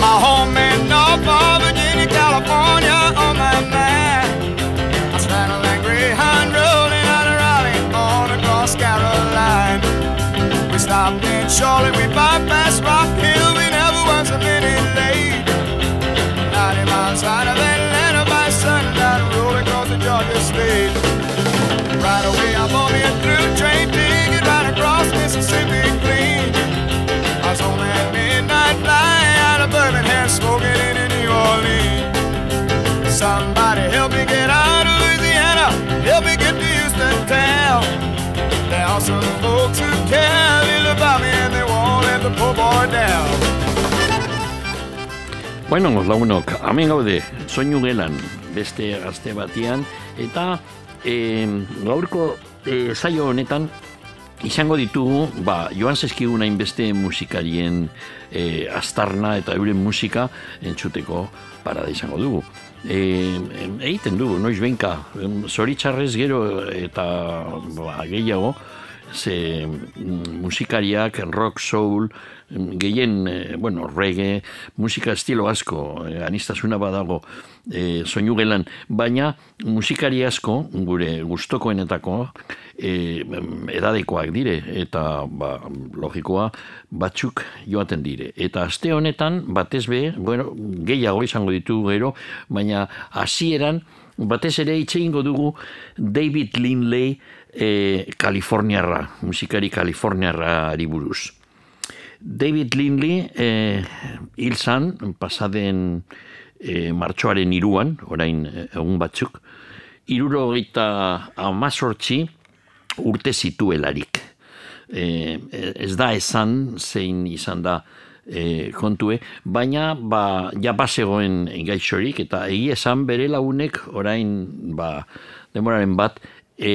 My home some folks who care little about me and they won't let the poor boy down. Bueno, lagunok, hemen gaude, soinu gelan, beste gazte batian, eta e, gaurko e, zaio honetan, izango ditugu, ba, joan zezkigun hainbeste musikarien e, astarna eta euren musika entzuteko parada izango dugu. E, egiten dugu, noiz benka, zoritxarrez gero eta ba, gehiago, ze mm, musikariak, rock, soul, mm, gehien, e, bueno, reggae, musika estilo asko, e, anistasuna badago e, soinu gelan, baina musikari asko, gure gustokoenetako, e, edadekoak dire, eta ba, logikoa batzuk joaten dire. Eta aste honetan, batez be, bueno, gehiago izango ditu gero, baina hasieran batez ere itxe dugu David Lindley, e, Kaliforniarra, musikari Kaliforniarra buruz. David Lindley e, hil zan, pasaden e, martxoaren iruan, orain egun batzuk, iruro gita amazortzi urte zituelarik. E, ez da esan, zein izan da e, kontue, baina ba, ja basegoen gaixorik, eta egi esan bere lagunek orain ba, demoraren bat, e,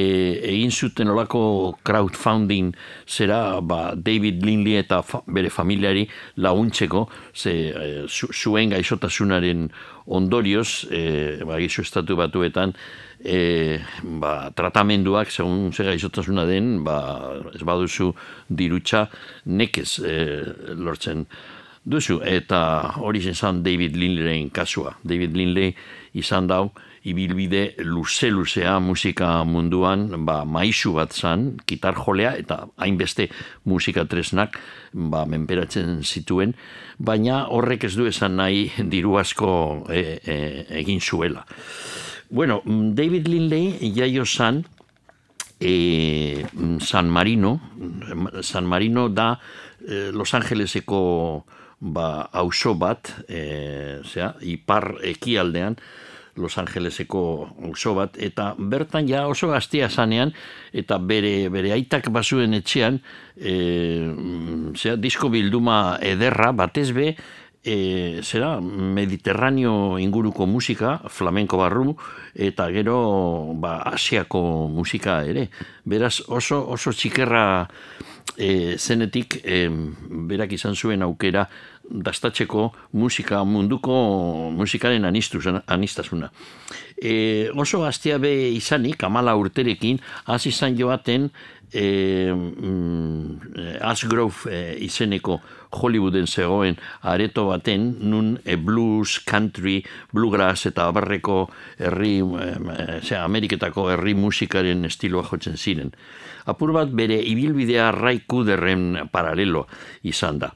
egin zuten olako crowdfunding zera ba, David Lindley eta bere familiari laguntzeko ze e, zuen gaixotasunaren ondorioz e, ba, estatu batuetan e, ba, tratamenduak segun ze gaixotasuna den ba, ez baduzu dirutxa nekez e, lortzen duzu. Eta hori zen David Lindleyen kasua. David Lindley izan dau ibilbide luze-luzea musika munduan ba, maisu bat zan, kitar jolea eta hainbeste musika tresnak ba, menperatzen zituen, baina horrek ez du esan nahi diru asko e, e, egin zuela. Bueno, David Lindley jaio zan e, San Marino, San Marino da e, Los Angeleseko ba, auzo bat, e, zera, ipar ekialdean, Los Angeleseko oso bat, eta bertan ja oso gaztia zanean, eta bere, bere aitak basuen etxean, e, zera, disko bilduma ederra, batez be, e, zera, mediterraneo inguruko musika, flamenko barru, eta gero, ba, asiako musika ere. Beraz, oso, oso txikerra e, zenetik, e, berak izan zuen aukera, dastatzeko musika munduko musikaren anistasuna. E, oso gaztea be izanik, amala urterekin, hasi izan joaten e, mm, Asgrove e, izeneko Hollywooden zegoen areto baten, nun e, blues, country, bluegrass eta abarreko herri, e, Ameriketako herri musikaren estiloa jotzen ziren. Apur bat bere ibilbidea raikuderren paralelo izan da.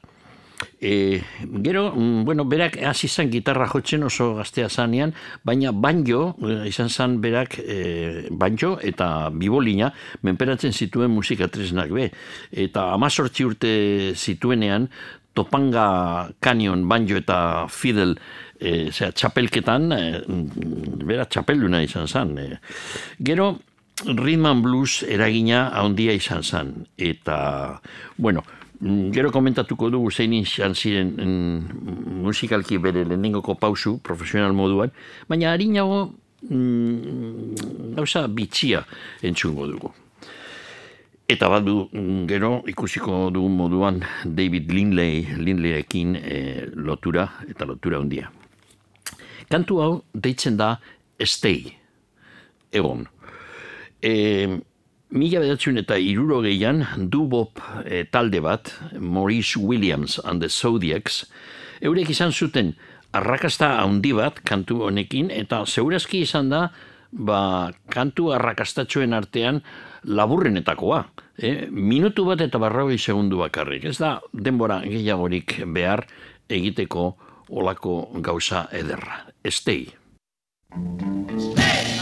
E, gero, mm, bueno, berak hasi izan gitarra jotzen oso gaztea zanean, baina banjo, eh, izan zan berak e, banjo eta bibolina menperatzen zituen musika tresnak be. Eta amazortzi urte zituenean, Topanga Canyon banjo eta Fidel e, zera, txapelketan, e, bera txapelduna izan zan. E. Gero, Rhythm and Blues eragina handia izan zan. Eta, bueno, gero komentatuko dugu zein izan ziren mm, musikalki bere lehenengoko pausu, profesional moduan, baina harinago mm, gauza bitxia entzungo dugu. Eta bat du, gero ikusiko dugu moduan David Lindley, Lindleyekin e, lotura eta lotura handia. Kantu hau deitzen da Stay, egon. E, Mila bedatzen eta iruro gehian, dubop e, talde bat, Maurice Williams and the Zodiacs, Eurek izan zuten arrakasta handi bat kantu honekin, eta zeurazki izan da, ba, kantu arrakastatxoen artean laburrenetakoa. Eh? Minutu bat eta barraui segundu bakarrik. Ez da denbora gehiagorik behar egiteko olako gauza ederra. Estei. Just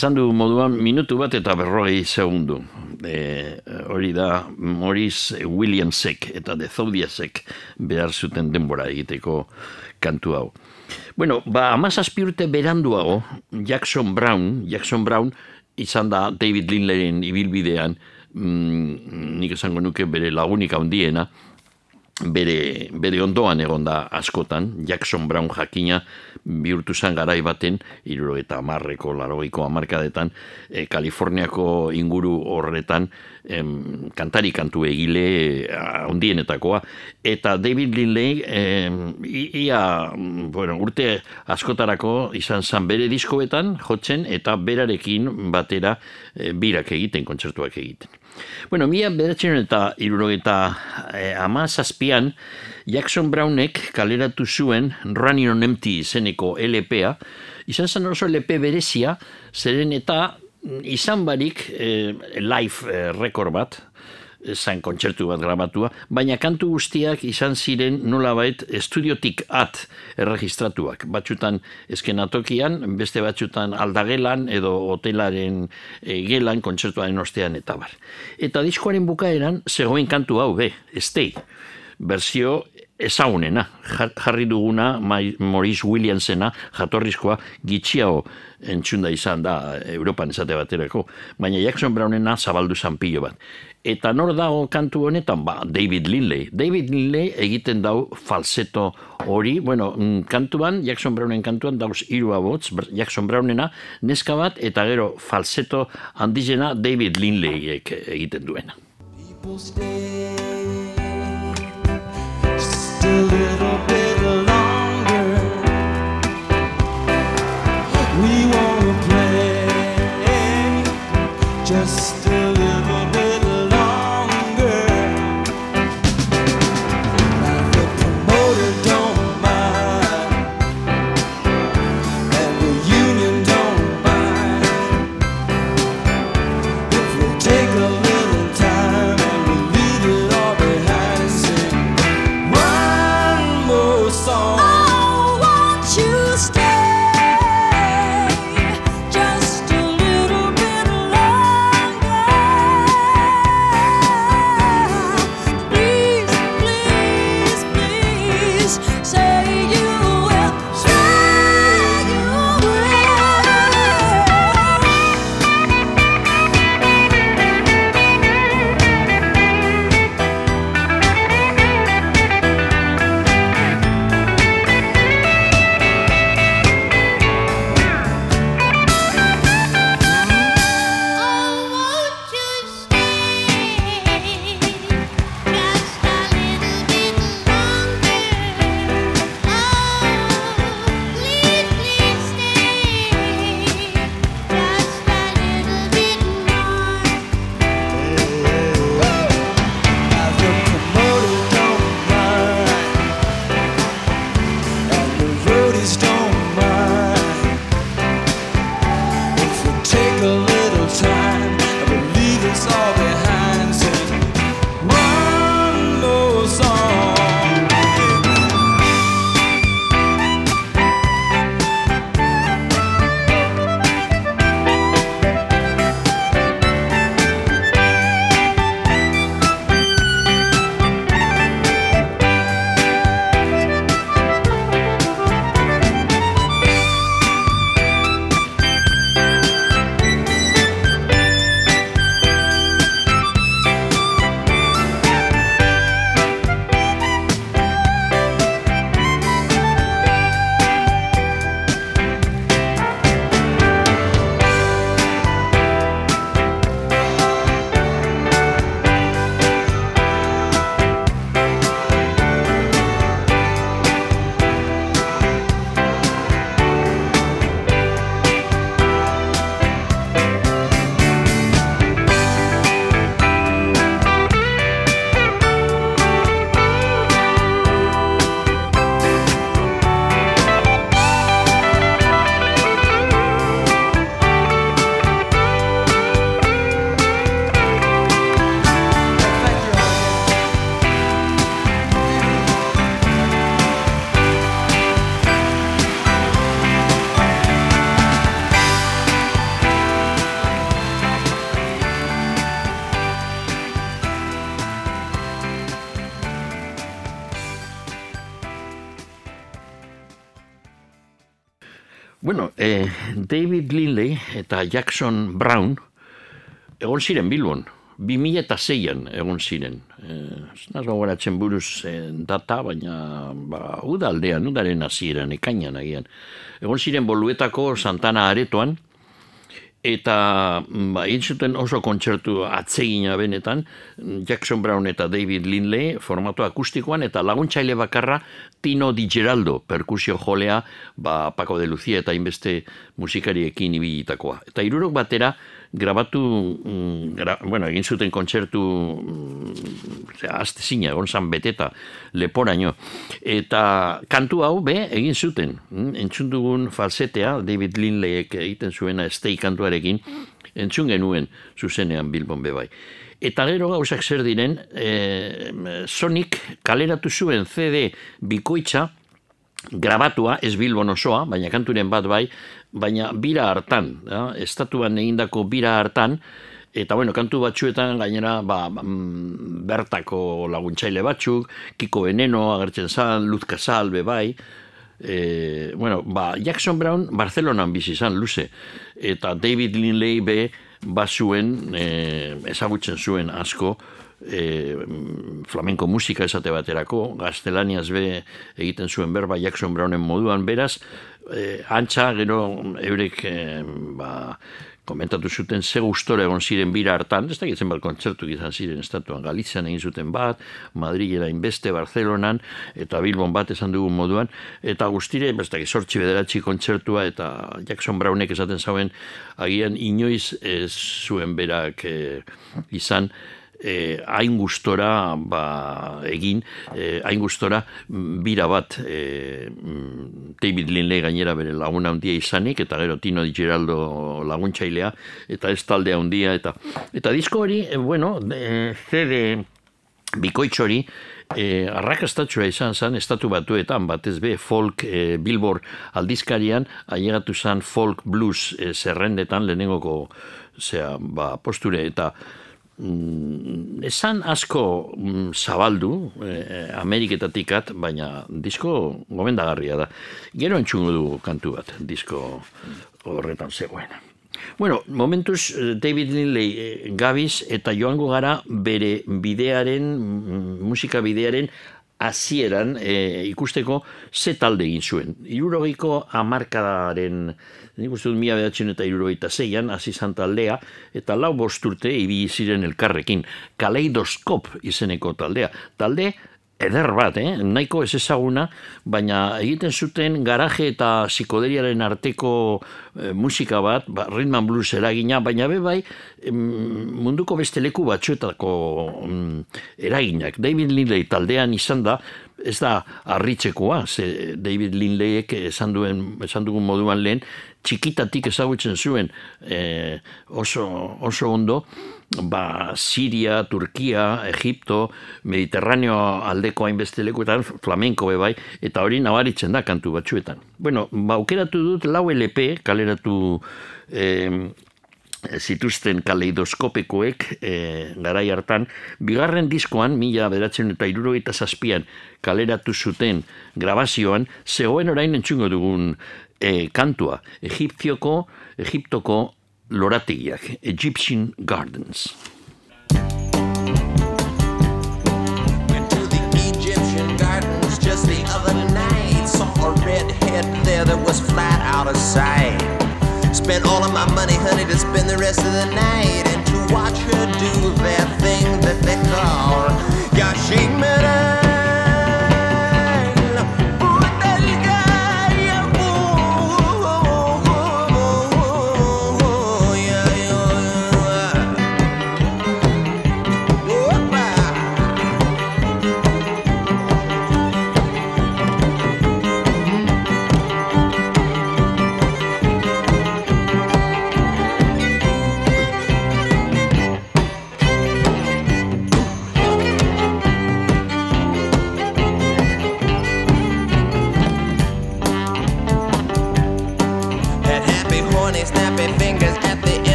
Esan du moduan minutu bat eta berrogei segundu. E, hori da Maurice Williamsek eta The Zodiasek behar zuten denbora egiteko kantu hau. Bueno, ba, amazazpi urte beranduago, Jackson Brown, Jackson Brown izan da David Lindleyen ibilbidean, mm, nik esango nuke bere lagunik handiena, bere, bere ondoan egon da askotan, Jackson Brown jakina bihurtu zen garai baten, iruro eta amarreko, larogeiko amarkadetan, e, Kaliforniako inguru horretan, em, kantari kantu egile eh, handienetakoa, eta David Lindley, em, ia, bueno, urte askotarako izan zen bere diskoetan jotzen, eta berarekin batera e, birak egiten, kontzertuak egiten. Bueno, mila bederatzeron eta irurogeta eh, ama zazpian, Jackson Brownek kaleratu zuen Running on Empty izeneko LPA, izan zen oso LP berezia, zeren eta mm, izan barik eh, live eh, record bat, zain kontzertu bat grabatua, baina kantu guztiak izan ziren nolabait estudiotik at erregistratuak. Batxutan eskenatokian, beste batxutan aldagelan edo hotelaren e, gelan kontzertuaren ostean eta bar. Eta diskoaren bukaeran zegoen kantu hau be, Stay, berzio ezagunena, jar- jarri duguna Maurice Williamsena, jatorrizkoa gitxiago entzunda izan da Europan esate baterako, baina Jackson Brownena zabaldu zanpilo bat. Eta nor dago kantu honetan? Ba, David Lindley. David Lindley egiten dau falseto hori, bueno, mm, kantuan, Jackson Brownen kantuan dauz hiru abots, Jackson Brownena, neska bat, eta gero falseto handizena David Lindleyek egiten duena. Just a little bit longer. We wanna play just a little Jackson Brown egon ziren Bilbon. 2006an egon ziren. Eh, ez naz gogoratzen buruz eh, data, baina ba, udaldean, udaren hasieran ekainan agian. Egon ziren boluetako Santana aretoan, eta mm, ba, zuten oso kontzertu atsegina benetan, Jackson Brown eta David Lindley formatu akustikoan, eta laguntzaile bakarra Tino Di Geraldo, perkusio jolea, ba, Paco de Lucia eta inbeste musikariekin ibilitakoa. Eta irurok batera, grabatu, mm, gra, bueno, egin zuten kontzertu mm, azte zina, egon zan beteta, leporaino. Eta kantu hau, be, egin zuten. Mm, Entzun dugun falsetea, David Lindleyek egiten zuena stay kantuarekin, entzun genuen zuzenean Bilbon bebai. Eta gero gauzak zer diren, e, Sonic kaleratu zuen CD bikoitza, grabatua, ez Bilbon osoa, baina kanturen bat bai, baina bira hartan, ja? estatuan egindako bira hartan, eta bueno, kantu batzuetan gainera ba, mm, bertako laguntzaile batzuk, Kiko Veneno agertzen zan, Luz Casal be bai, e, bueno, ba, Jackson Brown Barcelonan bizi izan luze, eta David Lindley be bazuen, e, ezagutzen zuen asko, e, flamenko musika esate baterako, gaztelaniaz be egiten zuen berba Jackson Brownen moduan, beraz, e, antxa, gero eurek e, ba, komentatu zuten ze gustora egon ziren bira hartan, ez dakitzen bat kontzertu izan ziren estatuan. Galizian egin zuten bat, Madrilera inbeste, Barcelonan, eta Bilbon bat esan dugun moduan, eta guztire, ez dakit, sortzi bederatzi kontzertua, eta Jackson Brownek esaten zauen, agian inoiz ez zuen berak e, izan, eh, hain gustora ba, egin, eh, hain gustora mm, bira bat eh, mm, David Lindley gainera bere laguna handia izanik, eta gero Tino Di Geraldo laguntzailea, eta ez taldea handia, eta eta disko hori, eh, bueno, CD bikoitz hori, eh, arrakastatxua izan zen estatu batuetan, batez be folk eh, Billboard aldizkarian, ailegatu zen folk blues eh, zerrendetan lehenengoko zera, ba, posture, eta mm, esan asko mm, zabaldu eh, Ameriketatikat, baina disko gomendagarria da. Gero entzungo du kantu bat, disko horretan zegoen. Bueno, momentuz eh, David Lindley eh, gabiz eta joango gara bere bidearen, mm, musika bidearen hasieran eh, ikusteko ze talde egin zuen. Irurogeiko amarkadaren, nik uste dut mila behatzen eta irurogeita zeian, hasi zan taldea, eta lau bosturte ibili ziren elkarrekin. Kaleidoskop izeneko taldea. Talde eder bat, eh? nahiko ez ezaguna, baina egiten zuten garaje eta psikoderiaren arteko eh, musika bat, ba, rhythm and blues eragina, baina be bai munduko beste leku batzuetako mm, eraginak. David Lindley taldean izan da, ez da harritzekoa, ze David Lindleyek esan, duen, esan dugun moduan lehen, txikitatik ezagutzen zuen eh, oso, oso ondo, ba, Siria, Turkia, Egipto, Mediterraneo aldeko hainbeste lekuetan, flamenko be bai, eta hori nabaritzen da kantu batzuetan. Bueno, ba, aukeratu dut lau LP, kaleratu eh, zituzten kaleidoskopekoek e, garai hartan, bigarren diskoan, mila beratzen eta irurogeita zazpian kaleratu zuten grabazioan, zegoen orain entzungo dugun e, kantua, Egipzioko, Egiptoko lorategiak, Egyptian Gardens. Went to the Egyptian gardens just the other night. Saw a redhead there that was flat out of sight. Spent all of my money, honey, to spend the rest of the night and to watch her do that thing that they call.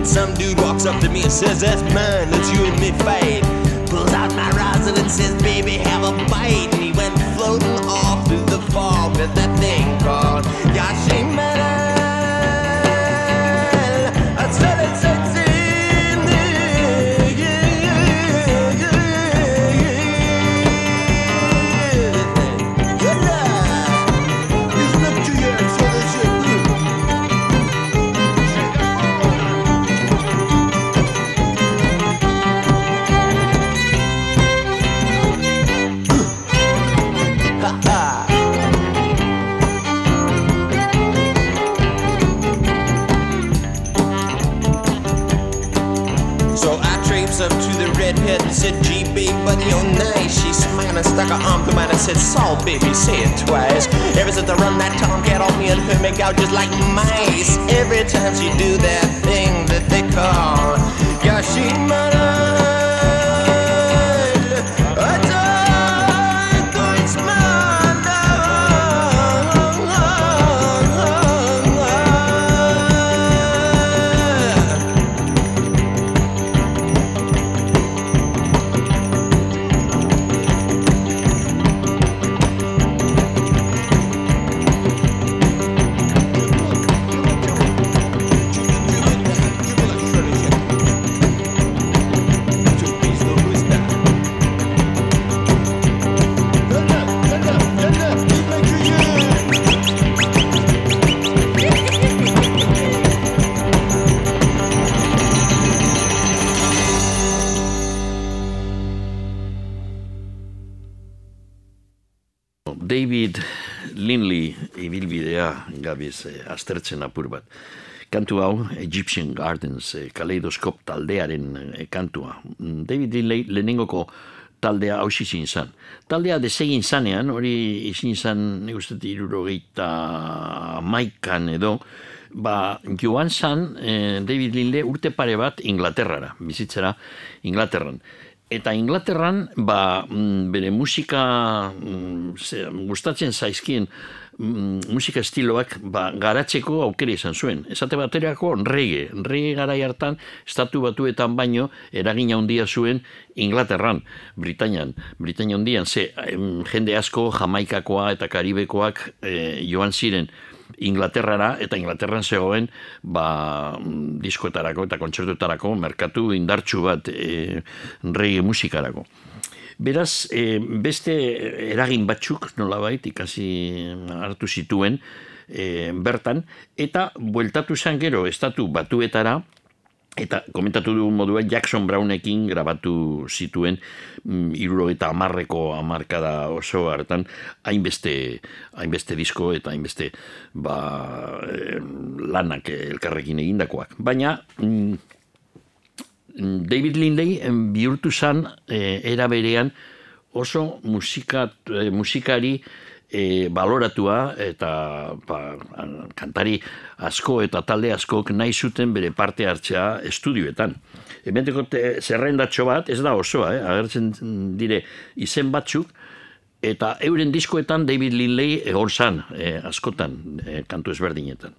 When some dude walks up to me and says, That's mine, let's you and me fight. Pulls out my rosin and says, Baby, have a bite. And he went floating off through the fog with that thing redhead and said, Gee, babe, buddy, you're nice. She smiled and stuck her arm through mine and said, Saul, baby, say it twice. Ever since I run that tomcat on me and her make out just like mice. Every time she do that thing that they call Yashimara. David Linley ibilbidea gabiz eh, aztertzen apur bat. Kantu hau Egyptian Gardens eh, kaleidoskop taldearen eh, kantua. Mm, David Linley lehenengoko taldea hausi zin zan. Taldea desegin zanean, hori izin zan, nik uste irurogeita maikan edo, ba, joan zan eh, David Linley urte pare bat Inglaterrara, bizitzera Inglaterran. Eta Inglaterran, ba, mm, bere musika mm, ze, gustatzen zaizkien mm, musika estiloak ba, garatzeko aukera izan zuen. Esate baterako reggae. Reggae garai hartan, estatu batuetan baino, eragina handia zuen Inglaterran, Britainian. Britaina handian, ze jende asko Jamaikakoa eta Karibekoak eh, joan ziren Inglaterrara eta Inglaterran zegoen ba, diskoetarako eta kontzertuetarako merkatu indartsu bat e, reggae musikarako. Beraz, e, beste eragin batzuk nolabait ikasi hartu zituen e, bertan, eta bueltatu zen gero estatu batuetara, Eta komentatu dugun moduan Jackson Brownekin grabatu zituen mm, eta amarreko amarkada oso hartan hainbeste, hainbeste disko eta hainbeste ba, lanak elkarrekin egindakoak. Baina mm, David Lindley bihurtu zan eh, era berean oso musika, eh, musikari e, baloratua eta ba, kantari asko eta talde askok nahi zuten bere parte hartzea estudioetan. Ementeko zerrendatxo bat, ez da osoa, eh? agertzen dire izen batzuk, eta euren diskoetan David Lindley egon zan, eh, askotan, eh, kantu ezberdinetan.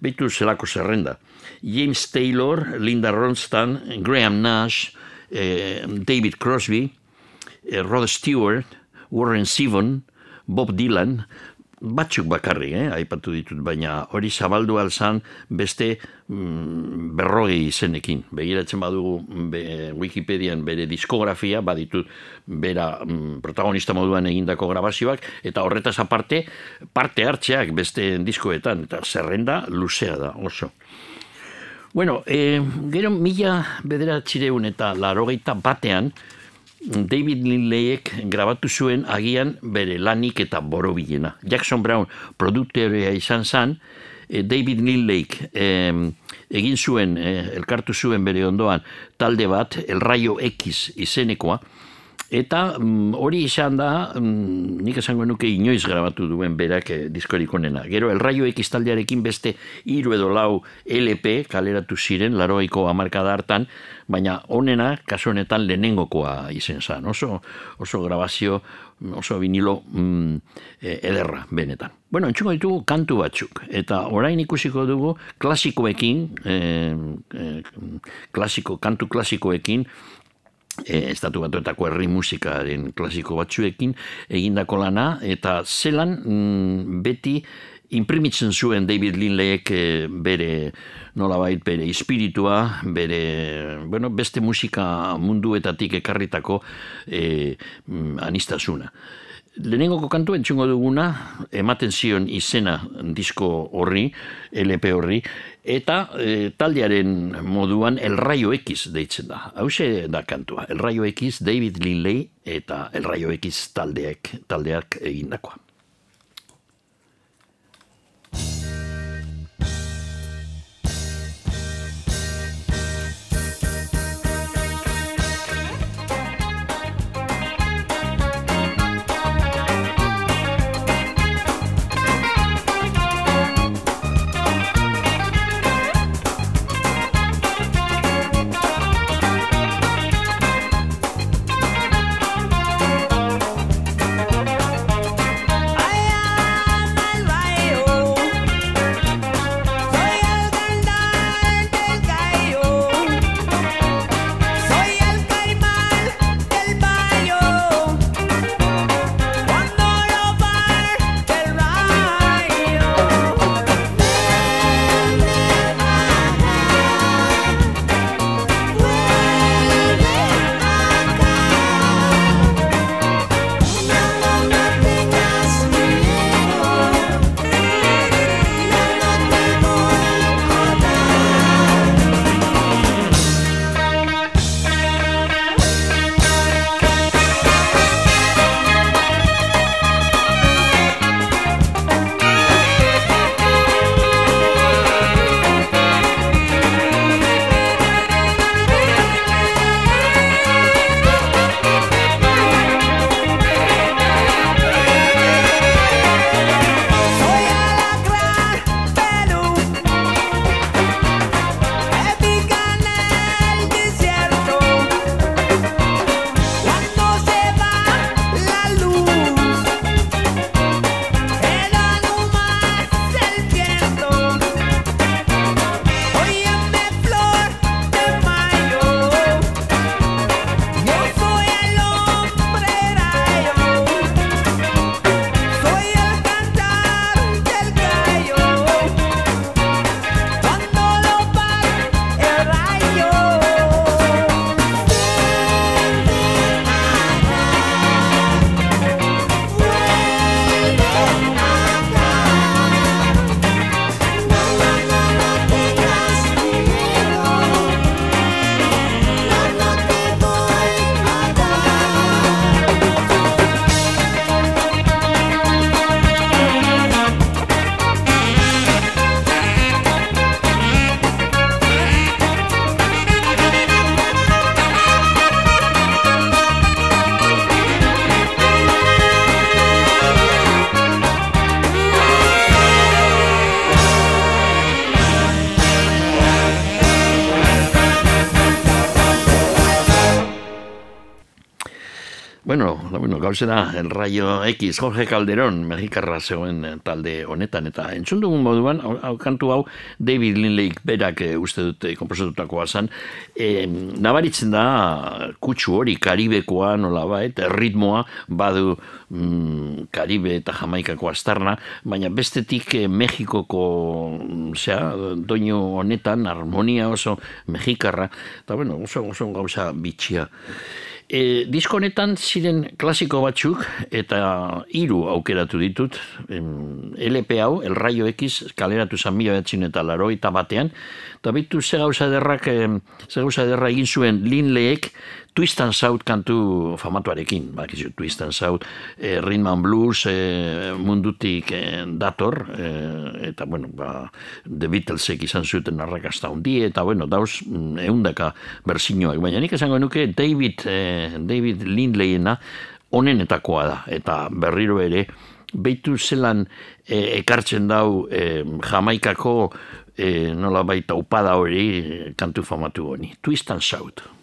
Beitu zelako zerrenda. James Taylor, Linda Ronstadt, Graham Nash, eh, David Crosby, eh, Rod Stewart, Warren Zevon, Bob Dylan, batzuk bakarrik, eh, aipatu ditut, baina hori zabaldu alzan beste mm, berrogei izenekin. Begiratzen badugu be, Wikipedian bere diskografia, baditut bera mm, protagonista moduan egindako grabazioak, eta horretaz aparte, parte hartzeak beste diskoetan, eta zerrenda luzea da, oso. Bueno, eh, gero mila bederatzireun eta larogeita batean, David Lindleyek grabatu zuen agian bere lanik eta borobilena. Jackson Brown produktorea izan zan, eh, David Lindleyek egin zuen, eh, elkartu zuen bere ondoan talde bat, El Rayo X izenekoa, Eta mm, hori izan da, mm, nik esango nuke inoiz grabatu duen berak eh, diskorik onena. Gero, El Rayo X taldearekin beste hiru edo lau LP kaleratu ziren, laroiko amarkada hartan, baina onena, kasu honetan lehenengokoa izen zan. Oso, oso grabazio, oso vinilo mm, eh, ederra, benetan. Bueno, entxungo ditugu kantu batzuk. Eta orain ikusiko dugu klasikoekin, eh, eh, klasiko, kantu klasikoekin, e, estatu batuetako herri musikaren klasiko batzuekin egindako lana eta zelan mm, beti imprimitzen zuen David Lindleyek e, bere nolabait bere espiritua, bere bueno, beste musika munduetatik ekarritako e, mm, anistasuna. Lehenengoko kantu entzungo duguna, ematen zion izena disko horri, LP horri, eta e, taldearen moduan El Rayo X deitzen da. Hau da kantua. El Rayo X, David Lindley eta El Rayo X taldeak, taldeak egindakoa. Bueno, gauze da, el rayo X, Jorge Calderón, mexikarra zegoen eh, talde honetan, eta entzun dugun moduan, hau, kantu hau, David Lindley berak eh, uste dute komposatutakoa zan, e, nabaritzen da, kutsu hori, karibekoa nola bait, ritmoa, badu mm, Karibe eta Jamaikako astarna, baina bestetik eh, Mexikoko, mm, zera, doinu honetan, harmonia oso mexikarra, eta bueno, oso, oso gauza bitxia. E, disko honetan ziren klasiko batzuk eta hiru aukeratu ditut. Em, LP hau, El Rayo X, kaleratu zan mila behatzen eta laro eta batean. Eta bitu ze gauza derrak, ze gauza derra egin zuen Linleek Twist and Shout kantu famatuarekin. Bakizu, Twist and Shout, e, Rhythm and Blues e, mundutik e, dator. E, eta, bueno, ba, The Beatlesek izan zuten arrakasta hundi, eta, bueno, dauz, mm, eundaka berzinoak. Baina nik esango nuke David, e, David Lindleyena onenetakoa da. Eta berriro ere, beitu zelan e, ekartzen dau e, Jamaikako e, nola baita upada hori kantu famatu honi. Twist and Shout.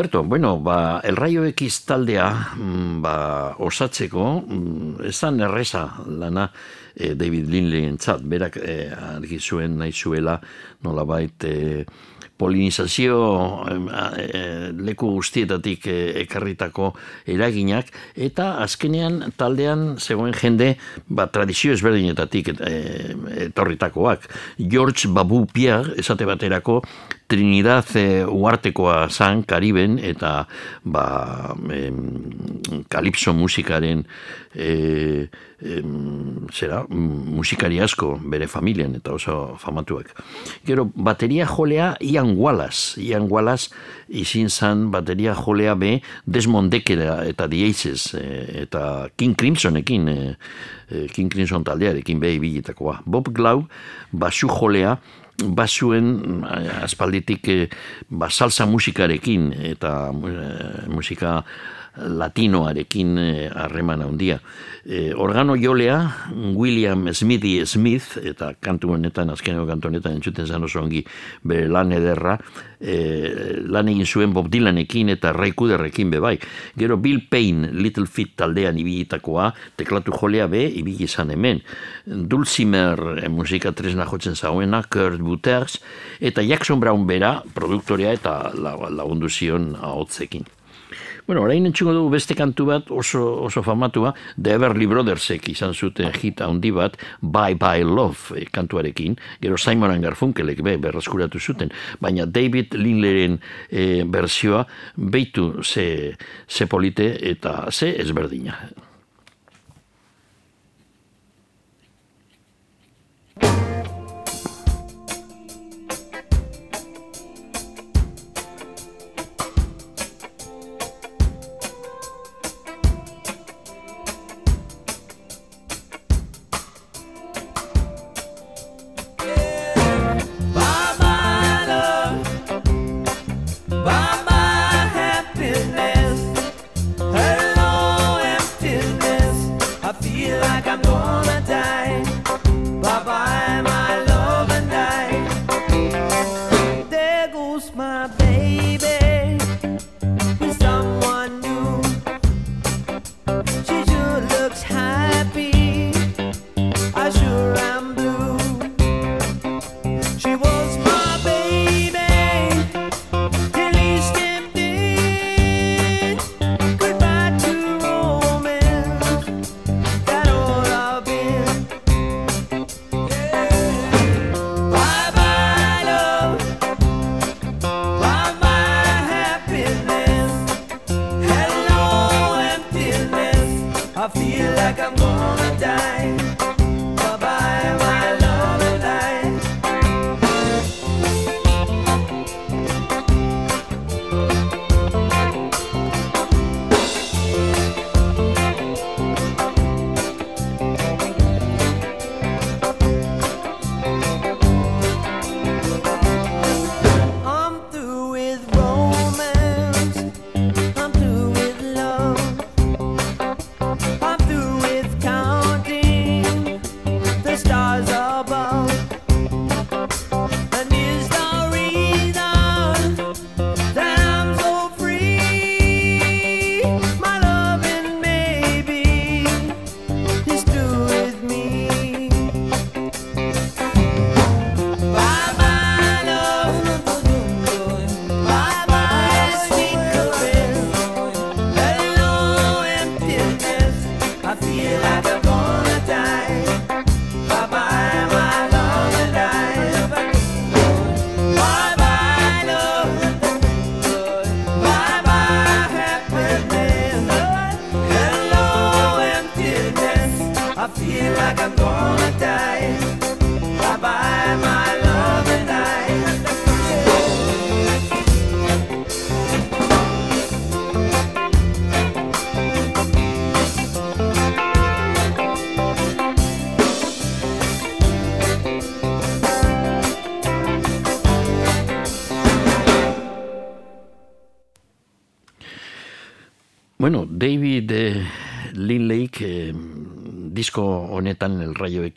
Ederto, bueno, ba, El Rayo X taldea mm, ba, osatzeko, mm, ez da erreza lana eh, David Lindley entzat, berak eh, argi zuen nahi zuela nolabait eh, polinizazio eh, leku guztietatik eh, ekarritako eraginak, eta azkenean taldean zegoen jende ba, tradizio ezberdinetatik eh, etorritakoak. George Babu Pierre, esate baterako, Trinidad e, uartekoa zan, Kariben, eta ba, em, kalipso musikaren e, em, zera, musikari asko bere familian eta oso famatuak. Gero, bateria jolea Ian Wallace. Ian Wallace izin zan bateria jolea be Desmond Decker eta Aces e, eta King Crimsonekin e, e, King Crimson taldearekin behi bilitakoa. Bob Glau basu jolea basuen aspalditik eh, ba, salsa musikarekin eta musika latinoarekin eh, harreman handia. E, organo jolea, William Smithy Smith, eta kantu honetan, azkeneko kantu honetan entzuten zen oso ongi bere lan ederra, e, lan egin zuen Bob Dylanekin eta Ray Cooderrekin bebai. Gero Bill Payne, Little Feat taldean ibilitakoa, teklatu jolea be, ibili izan hemen. Dulcimer e, musika tresna jotzen zauena, Kurt Butters, eta Jackson Brown bera, produktorea eta la- lagundu zion ahotzekin. Bueno, orain entxungo dugu beste kantu bat oso, oso famatua, The Everly Brothersek izan zuten hit handi bat, Bye Bye Love eh, kantuarekin, gero Simon Garfunkelek be, berraskuratu zuten, baina David Lindleren eh, berzioa beitu ze, ze polite eta ze ezberdina. Bye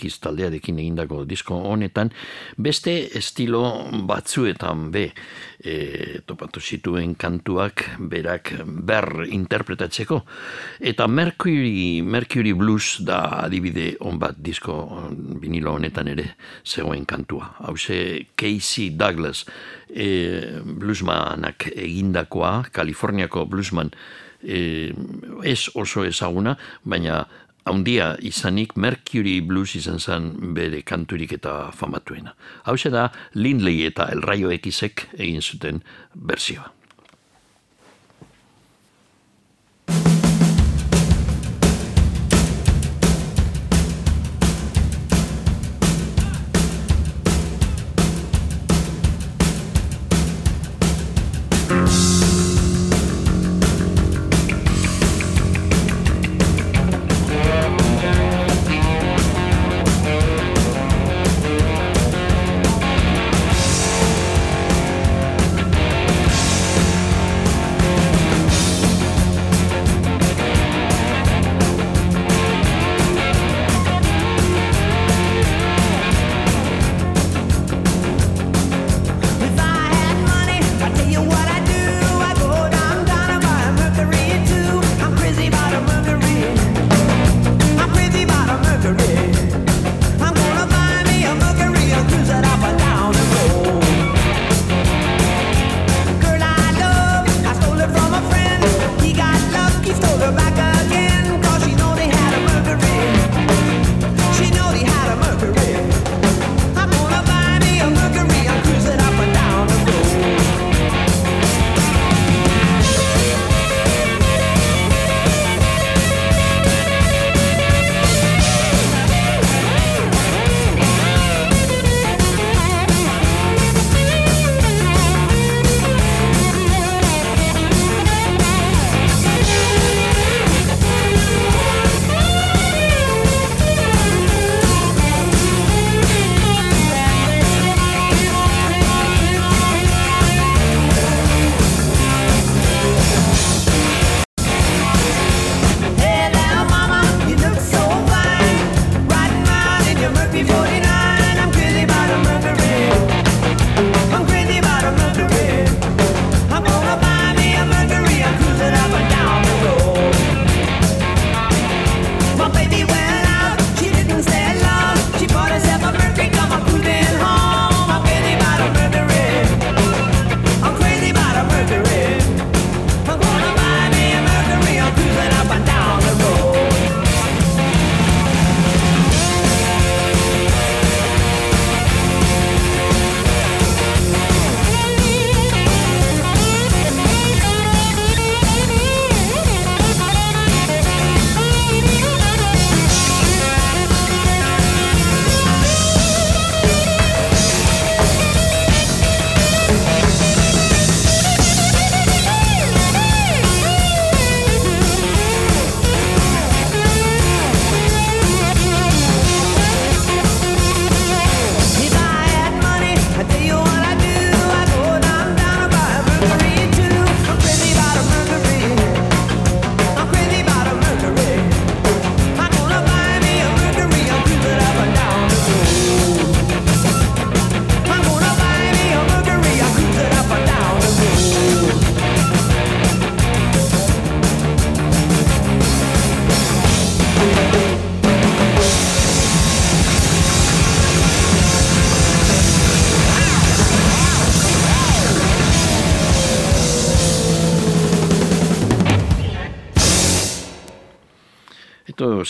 X taldearekin egindako disko honetan, beste estilo batzuetan be eh, topatu zituen kantuak berak ber interpretatzeko. Eta Mercury, Mercury Blues da adibide on bat disko vinilo honetan ere zegoen kantua. Hauze Casey Douglas eh, bluesmanak egindakoa, Kaliforniako bluesman eh, ez oso ezaguna, baina haundia izanik Mercury Blues izan zen bere kanturik eta famatuena. Hau da Lindley eta El Rayo Xek egin zuten berzioa.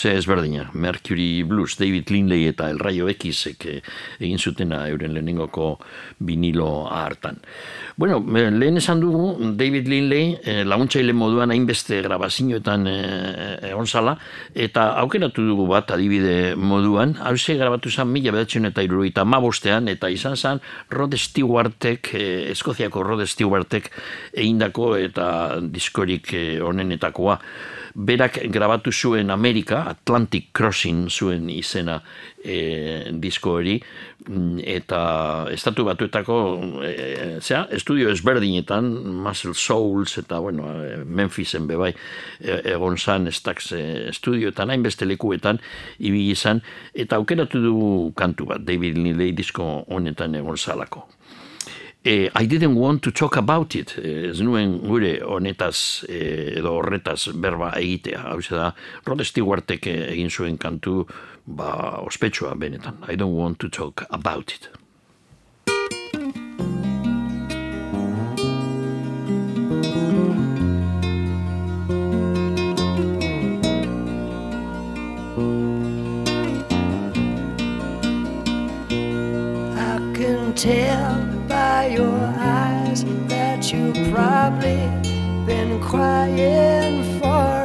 Ze ezberdina, Mercury Blues, David Lindley eta El Rayo Xek eh, egin zutena euren lehenengoko vinilo hartan. Bueno, eh, lehen esan dugu, David Lindley eh, laguntzaile moduan hainbeste grabazioetan eh, egon zala, eta aukeratu dugu bat adibide moduan, hause grabatu zen mila bedatzen eta iruroita mabostean, eta izan zen Rod Stewartek, eh, Eskoziako Rod Stewartek egindako eta diskorik eh, onenetakoa. Berak grabatu zuen Amerika, Atlantic Crossing zuen izena e, disko hori, mm, eta estatu batuetako e, zera, estudio ezberdinetan, Muscle Souls eta bueno, e, Memphisen bebai egon zan Stax e, estudioetan, hainbeste lekuetan ibili izan, eta aukeratu du kantu bat, David Lindley disko honetan egon zalako. Eh, I didn't want to talk about it. Eh, ez nuen gure honetaz eh, edo horretaz berba egitea. Hau da, Rod Stewartek eh, egin zuen kantu ba, ospetsua benetan. I don't want to talk about it. Probably been crying forever.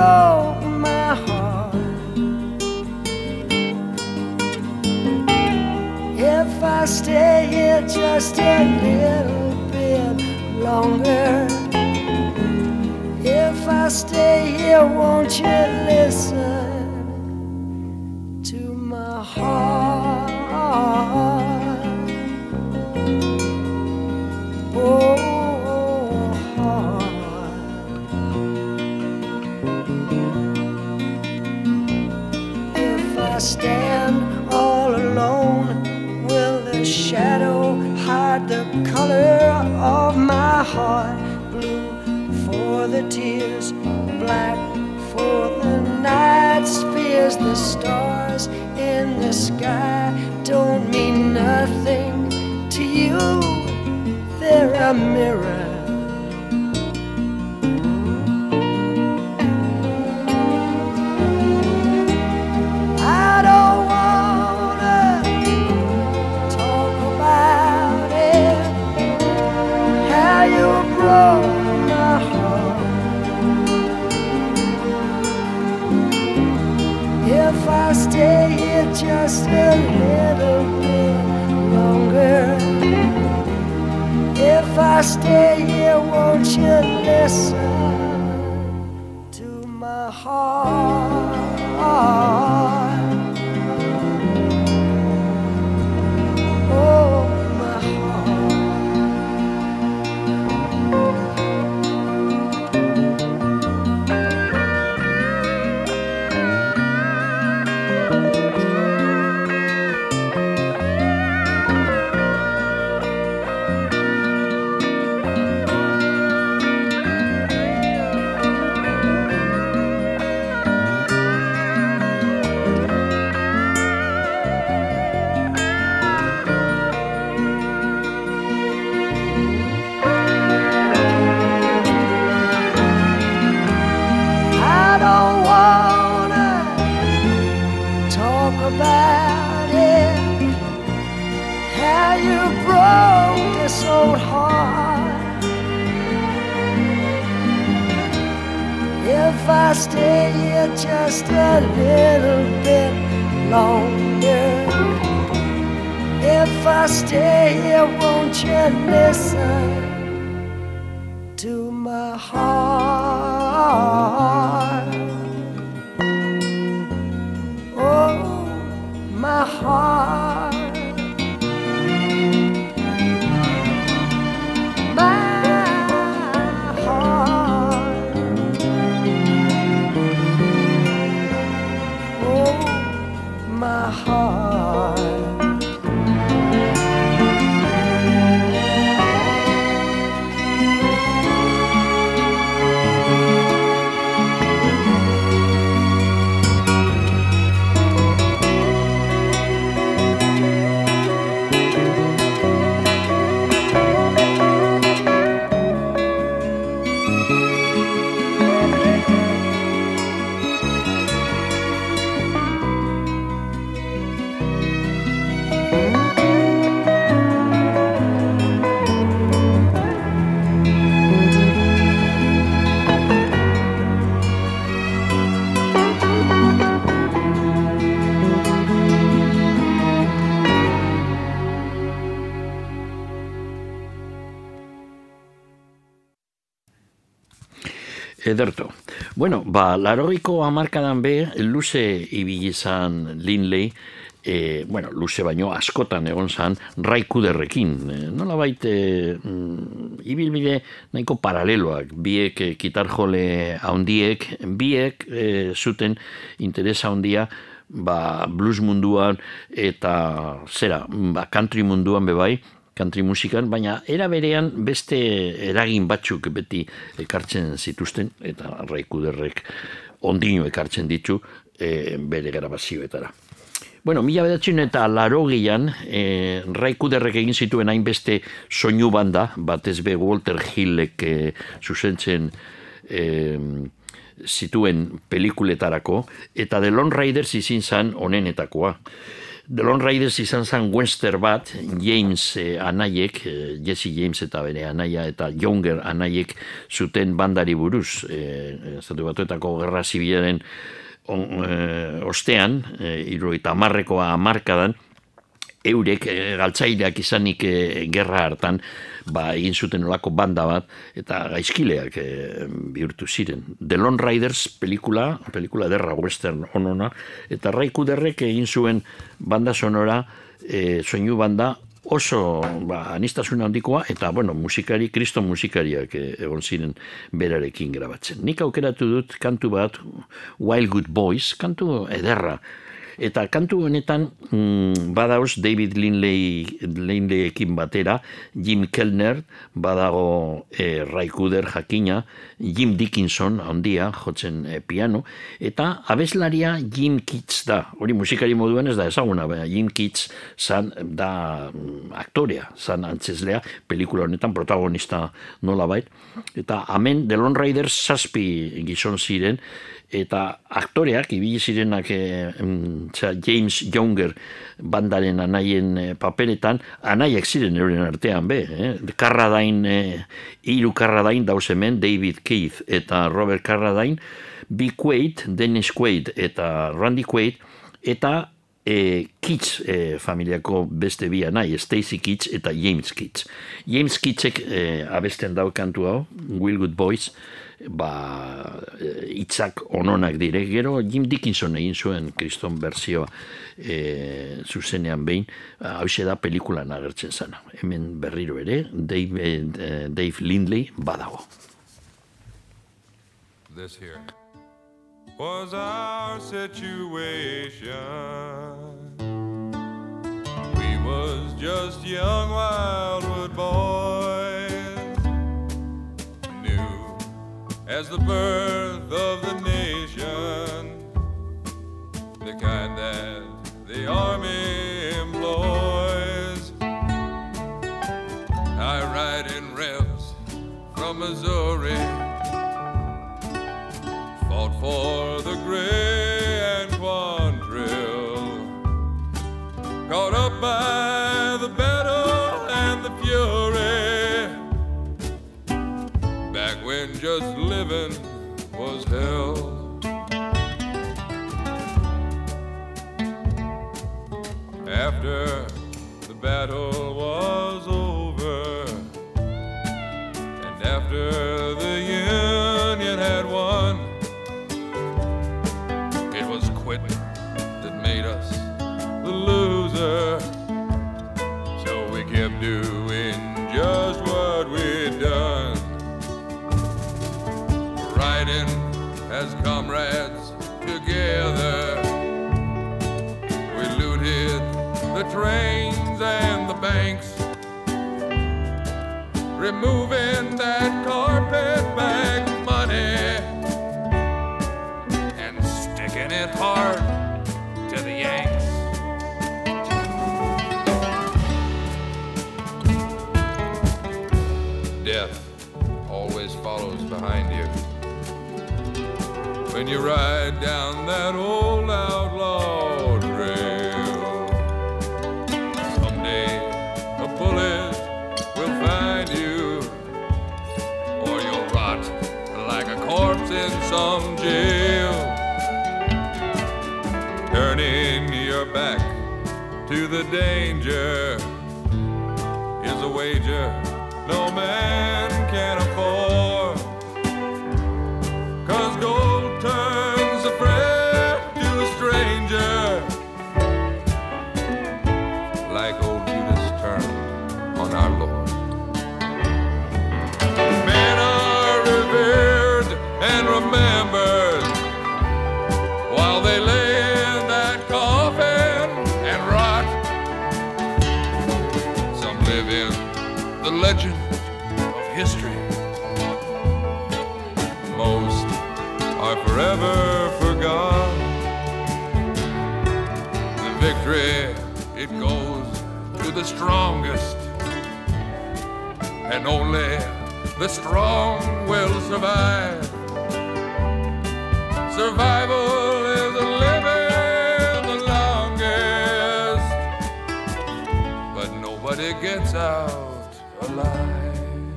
Broke my heart. If I stay here just a little bit longer. If I stay here, won't you listen? to my heart. Stand all alone, will the shadow hide the color of my heart? Blue for the tears, black for the night's fears. The stars in the sky don't mean nothing to you, they're a mirror. Just a little bit longer. If I stay here, won't you listen to my heart? Just a little bit longer. If I stay here, won't you listen? Bueno, ba, larogeiko hamarkadan be, luze ibili izan Linley, e, bueno, luze baino askotan egon zan, Ray Kuderrekin. E, nola baite, mm, ibilbide nahiko paraleloak, biek e, kitarjole handiek, biek e, zuten interesa handia, ba, blues munduan eta zera, ba, country munduan bebai, country musikan, baina era berean beste eragin batzuk beti ekartzen zituzten, eta Ray Kuderrek ondino ekartzen ditu e, bere grabazioetara. Bueno, mila bedatzen eta laro gian, e, Ray Kuderrek egin zituen hainbeste soinu banda, batez be Walter Hillek e, zuzentzen e, zituen pelikuletarako, eta The Lone Riders izin zan onenetakoa. The Lone Riders izan zen western bat, James eh, anaiek, eh, Jesse James eta bere anaia eta Younger anaiek zuten bandari buruz, eh, Estatu Batuetako Gerra Zibilaren on, eh, ostean, eh, iru eta amarrekoa amarkadan, eurek eh, galtzaileak izanik eh, gerra hartan, ba, egin zuten olako banda bat, eta gaizkileak eh, bihurtu ziren. The Lone Riders pelikula, pelikula derra western onona, eta Ray Kuderrek egin zuen banda sonora, eh, soinu banda, oso ba, anistasun handikoa, eta, bueno, musikari, kriston musikariak eh, egon ziren berarekin grabatzen. Nik aukeratu dut kantu bat, Wild Good Boys, kantu ederra, Eta kantu honetan mm, badauz David Linley, Linleyekin batera, Jim Kellner, badago e, Ray Cooder jakina, Jim Dickinson handia jotzen e, piano, eta abeslaria Jim Keats da. Hori musikari moduan ez da ezaguna, baina Jim Keats zan da mm, aktorea, zan antzeslea, pelikula honetan protagonista nola bait. Eta hemen The Lone Riders zazpi gizon ziren, eta aktoreak ibili zirenak e, James Younger bandaren anaien e, paperetan anaiak ziren euren artean be eh? Carradine e, hiru Carradine dauz hemen David Keith eta Robert Carradine Bill Quaid, Dennis Quaid eta Randy Quaid eta e, Kitsch e, familiako beste bi anai, Stacy Kitsch eta James Kitsch. James Kitschek e, abesten dau kantu hau, Will Good Boys, ba, hitzak ononak dire. Gero Jim Dickinson egin zuen kriston berzioa e, zuzenean behin, hau da pelikulan agertzen zana. Hemen berriro ere, Dave, eh, Dave Lindley badago. This here was our situation. We was just young wildwood boys, as the birth of the nation, the kind that the army employs. I ride in revs from Missouri fought for the gray and quadrille. Caught up by battle was over, and after the Union had won, it was quitting that made us the loser. So we kept doing just what we'd done. Riding as comrades together. We looted the trains Removing that carpetbag money and sticking it hard to the Yanks. Death always follows behind you. When you ride down that old some jail. Turning your back to the danger is a wager no man can afford. And only the strong will survive. Survival is living the longest, but nobody gets out alive.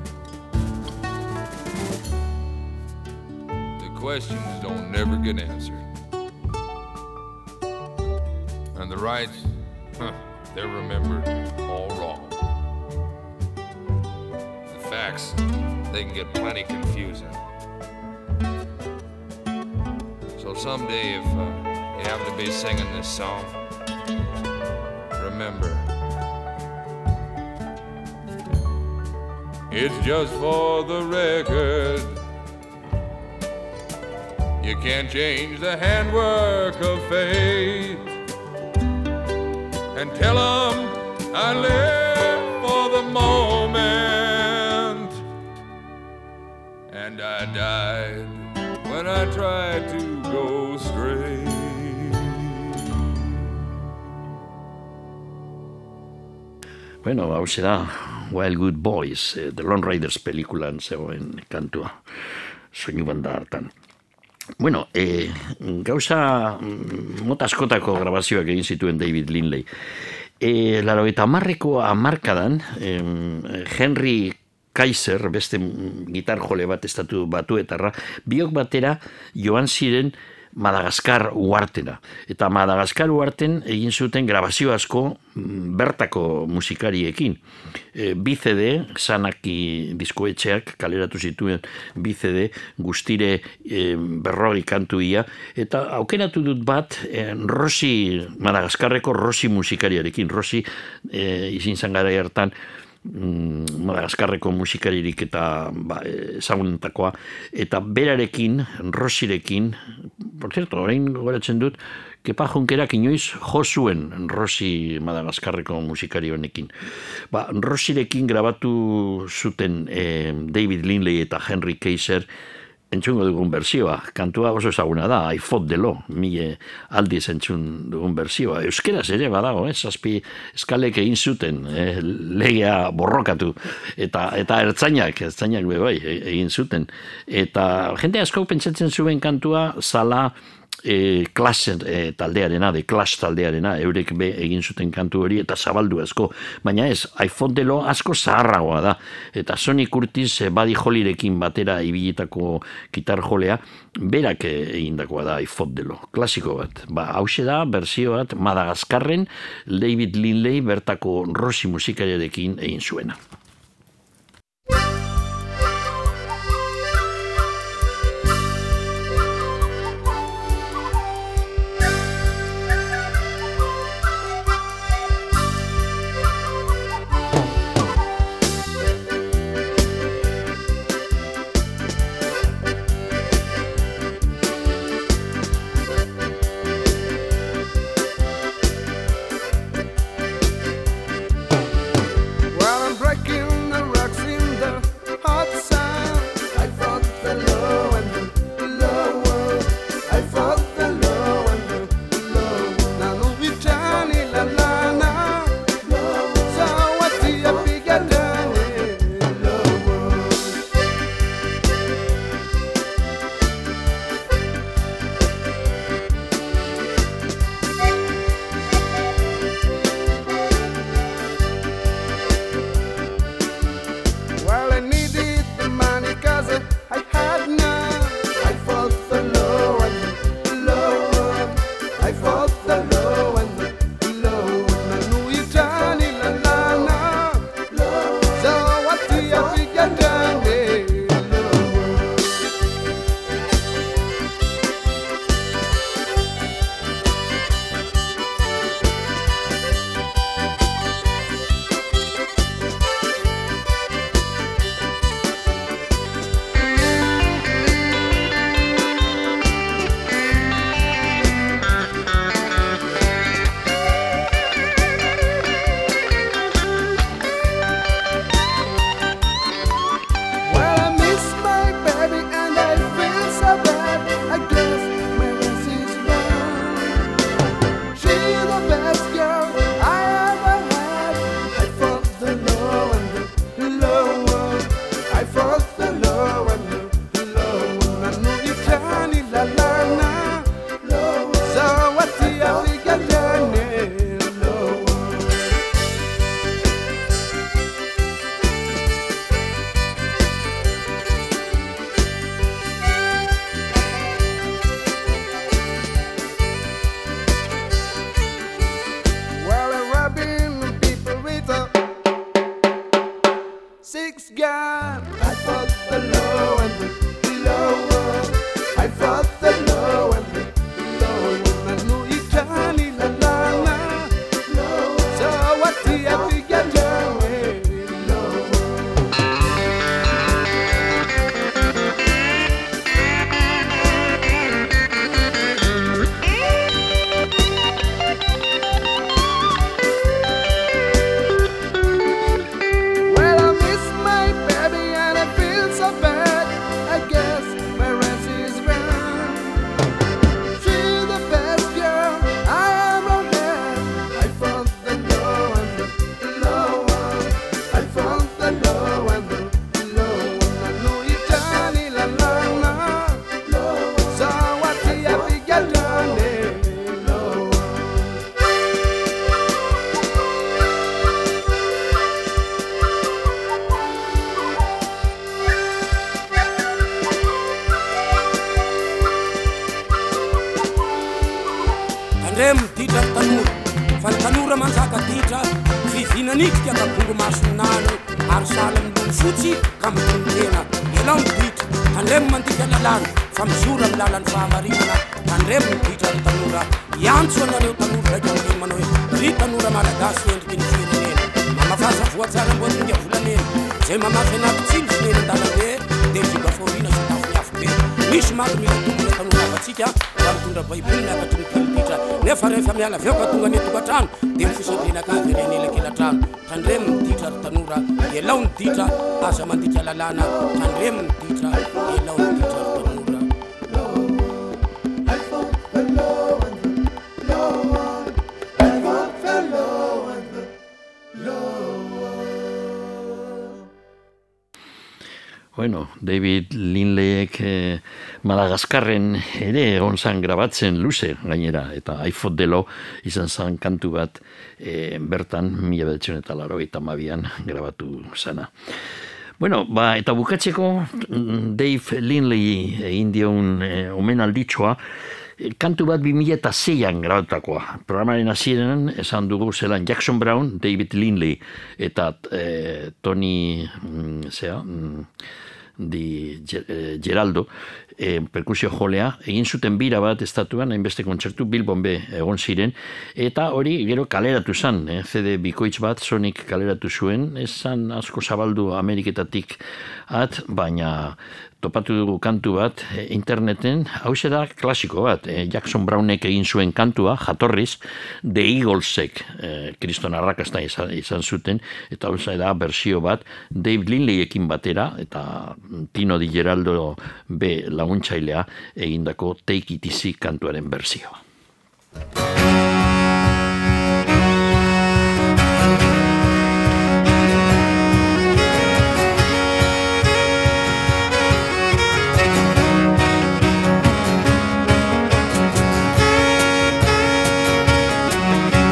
The questions don't never get answered. And the rights, they can get plenty confusing. So someday, if uh, you happen to be singing this song, remember, it's just for the record. You can't change the handwork of fate. And tell 'em I live for the moment. I died when I tried to go. Bueno, Wild Good Boys, eh, The Lone Riders pelikulan zegoen kantua, soinu banda hartan. Bueno, e, gauza mm, mota askotako grabazioak David Lindley. E, laro eta amarreko amarkadan, em, Henry Kaiser, beste mm, gitar jole bat estatu batuetarra, biok batera joan ziren Madagaskar uartena. Eta Madagaskar uarten egin zuten grabazio asko mm, bertako musikariekin. E, bi CD, Sanaki diskoetxeak kaleratu zituen bi CD, guztire e, berrogi kantuia, eta aukeratu dut bat e, Rossi, Madagaskarreko Rossi musikariarekin. Rossi e, izin zan gara hartan, mm, Madagaskarreko musikaririk eta ba, ezagunetakoa eta berarekin, Rosirekin por cierto, orain goratzen dut Kepa Junkerak inoiz jo zuen Rosi Madagaskarreko musikari honekin. Ba, Rosirekin grabatu zuten eh, David Lindley eta Henry Kaiser entzungo dugun bersioa. Kantua oso ezaguna da, I fought the law, mile aldiz entzun dugun bersioa. Euskeraz ere badago, eh? zazpi eskalek egin zuten, eh? legea borrokatu, eta eta ertzainak, ertzainak be bai, e- egin zuten. Eta jende asko pentsatzen zuen kantua, zala, e, klase e, taldearena, de klas taldearena, eurek be egin zuten kantu hori eta zabaldu asko, baina ez, iPhone delo asko zaharragoa da, eta Sony Curtis e, Buddy Hollyrekin batera ibilitako gitar jolea, berak e, egindakoa da iPhone delo, klasiko bat. Ba, hause da, berzio bat, Madagaskarren David Lindley bertako Rossi musikariarekin egin zuena. Madagaskarren ere egon zan grabatzen luze gainera, eta iPhone delo izan zan kantu bat eh, bertan mila bedetzion eta laro eta mabian grabatu zana. Bueno, ba, eta bukatzeko mm, Dave Linley egin dion eh, omen alditxoa, eh, kantu bat 2006an grabatutakoa. Programaren hasieran esan dugu zelan Jackson Brown, David Linley eta eh, Tony mm, zea, mm, di Ge- Geraldo, eh, perkusio jolea, egin zuten bira bat estatuan, hainbeste kontzertu Bilbon be egon ziren, eta hori gero kaleratu zan, eh, CD bikoitz bat, Sonic kaleratu zuen, esan asko zabaldu Ameriketatik at, baina topatu dugu kantu bat eh, interneten, hau da klasiko bat, eh, Jackson Brownek egin zuen kantua, jatorriz, The Eaglesek, kriston arrakasta izan, izan zuten, eta hau da bersio bat, Dave Linleyekin batera, eta Tino Di Geraldo B laguntzailea egindako Take It Easy kantuaren bersioa.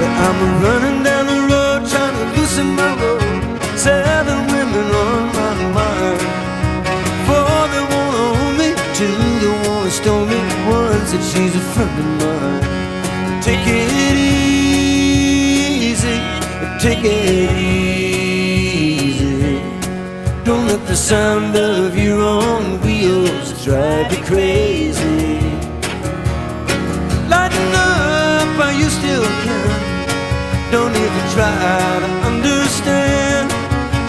But I'm running down the road trying to loosen my road. Said she's a friend of mine. Take it easy, take it easy. Don't let the sound of your own wheels drive you crazy. Lighten up while you still can. Don't even try to understand.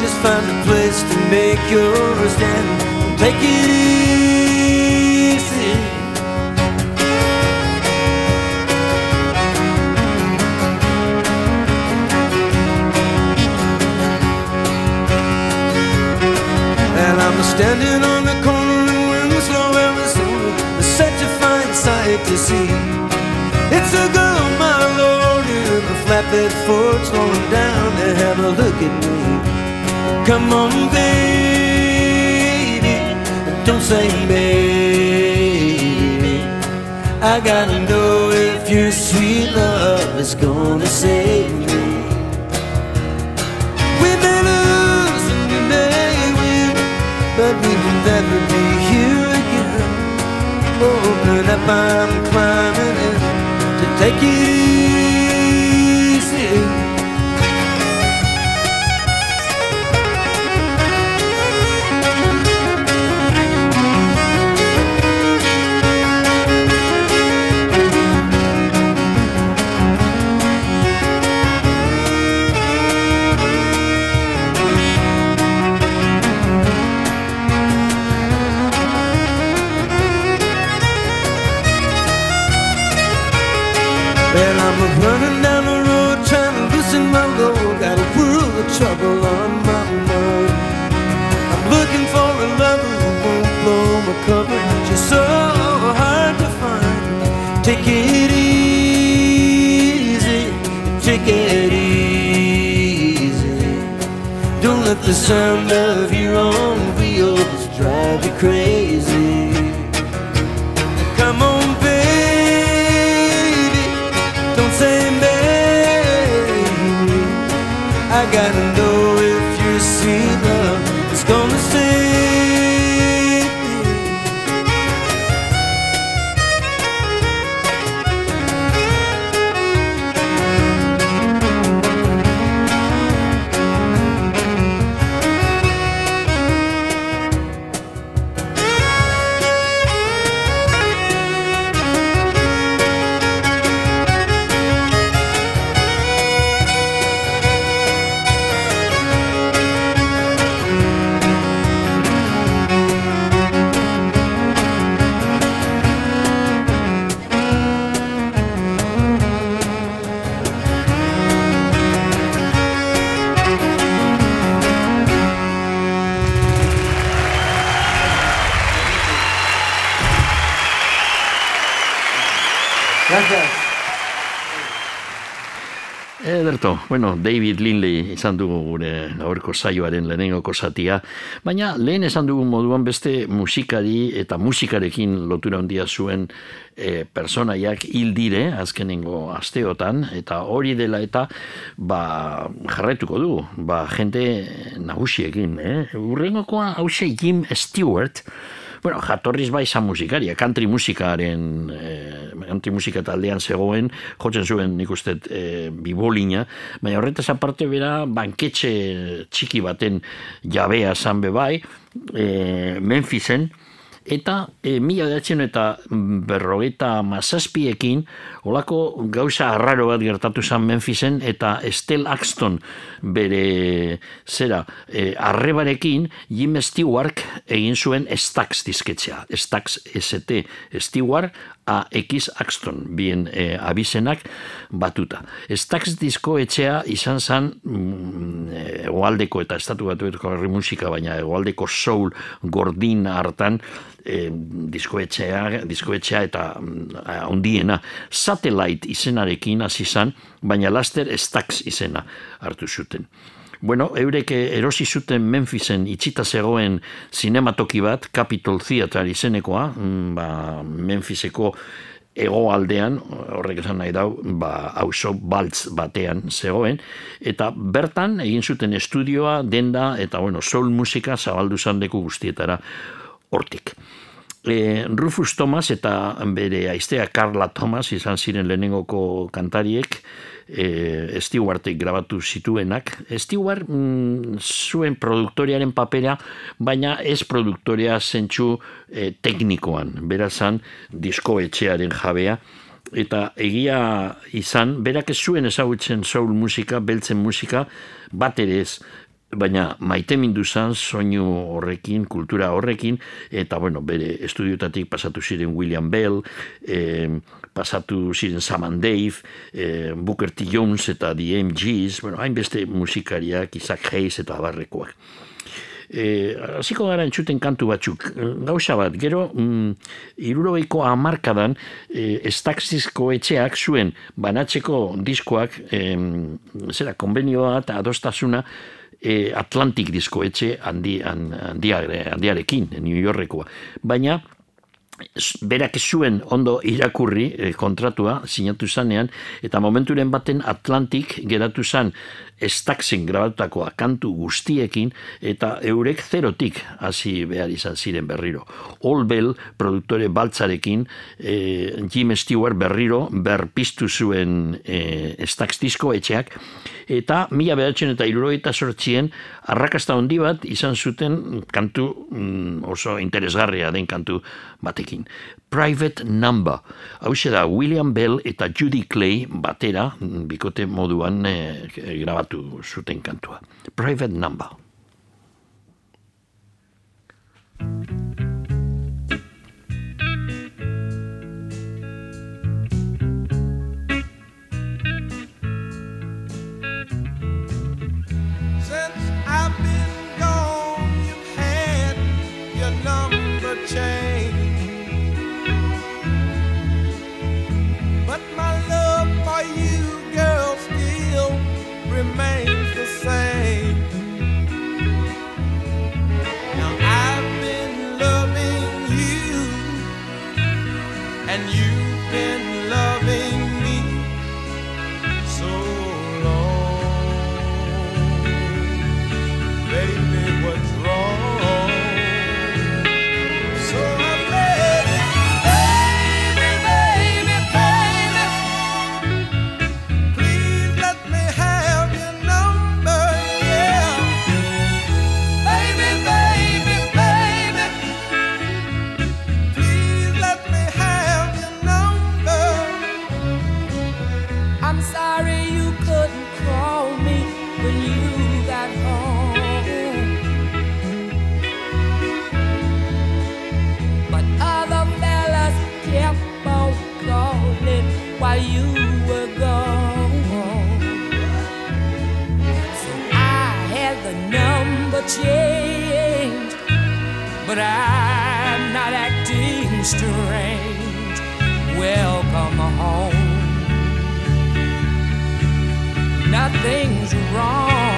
Just find a place to make your stand. Standing on the corner in Winslow, Arizona. Such a fine sight to see. It's a girl, my lord, in a flatbed Ford slowing down to have a look at me. Come on, baby, don't say maybe. I gotta know if your sweet love is gonna save me. I'm climbing in to take it the sound of your own wheels drive you crazy. Bueno, David Linley izan dugu gure gaurko saioaren lehenengoko zatia, baina lehen esan dugun moduan beste musikari eta musikarekin lotura handia zuen e, personaiak hil dire azkenengo asteotan, eta hori dela eta ba, jarraituko du, ba, jente nagusiekin, eh? Urrengokoa hause Jim Stewart, Bueno, jatorriz bai izan musikaria, country musikaren, eh, country musika taldean zegoen, jotzen zuen nik uste eh, bibolina, baina horretaz aparte bera banketxe txiki baten jabea zan be bai, eh, Memphisen, eta e, mila behatzen eta berrogeita mazazpiekin olako gauza arraro bat gertatu zen Memphisen eta Estel Axton bere zera e, arrebarekin Jim Stewart egin zuen Stax disketxea. Stax ST Stewart AX Axton bien e, abizenak batuta. Stax disko etxea izan zen mm, egoaldeko eta estatu batuetako herri musika, baina egoaldeko soul gordin hartan e, diskoetxea, diskoetxea eta mm, handiena satellite izenarekin hasi zen, baina laster Stax izena hartu zuten. Bueno, eurek erosi zuten Memphisen itxita zegoen zinematoki bat, Capitol Theater izenekoa, mm, ba, Memphiseko hegoaldean, horrek esan nahi dau, ba, auzo baltz batean zegoen, eta bertan egin zuten estudioa, denda, eta bueno, soul musika zabaldu zandeku guztietara hortik. E, Rufus Thomas eta bere aiztea Carla Thomas izan ziren lehenengoko kantariek, e, Stewartek grabatu zituenak. Stewart mm, zuen produktoriaren papera, baina ez produktorea zentsu e, teknikoan, berazan diskoetxearen jabea, eta egia izan, berak ez zuen ezagutzen soul musika, beltzen musika, bat ere ez, baina maite mindu zan soinu horrekin, kultura horrekin, eta bueno, bere estudiotatik pasatu ziren William Bell, eh, pasatu ziren Sam and Dave, eh, Booker T. Jones eta The MGs, bueno, hainbeste musikariak, Isaac Hayes eta abarrekoak. E, hasiko gara entzuten kantu batzuk. Gauza bat, gero, mm, irurogeiko amarkadan, e, estaxizko etxeak zuen banatzeko diskoak, em, zera, konbenioa eta adostasuna, e, Atlantic disko etxe handi, handi, handiarekin, New Yorkekoa. Baina, berak zuen ondo irakurri e, kontratua sinatu zanean eta momenturen baten Atlantic geratu zan estaxen grabatutakoa kantu guztiekin eta eurek zerotik hasi behar izan ziren berriro. All Bell produktore baltzarekin e, Jim Stewart berriro berpiztu zuen e, estax disko etxeak eta mila behatzen eta irurogeita sortxien arrakasta handi bat izan zuten kantu mm, oso interesgarria den kantu batekin. Private Number. Hau da William Bell eta Judy Clay batera, bikote moduan e, grabatu zuten kantua. Private Number. changed, but I'm not acting strange. Welcome home. Nothing's wrong.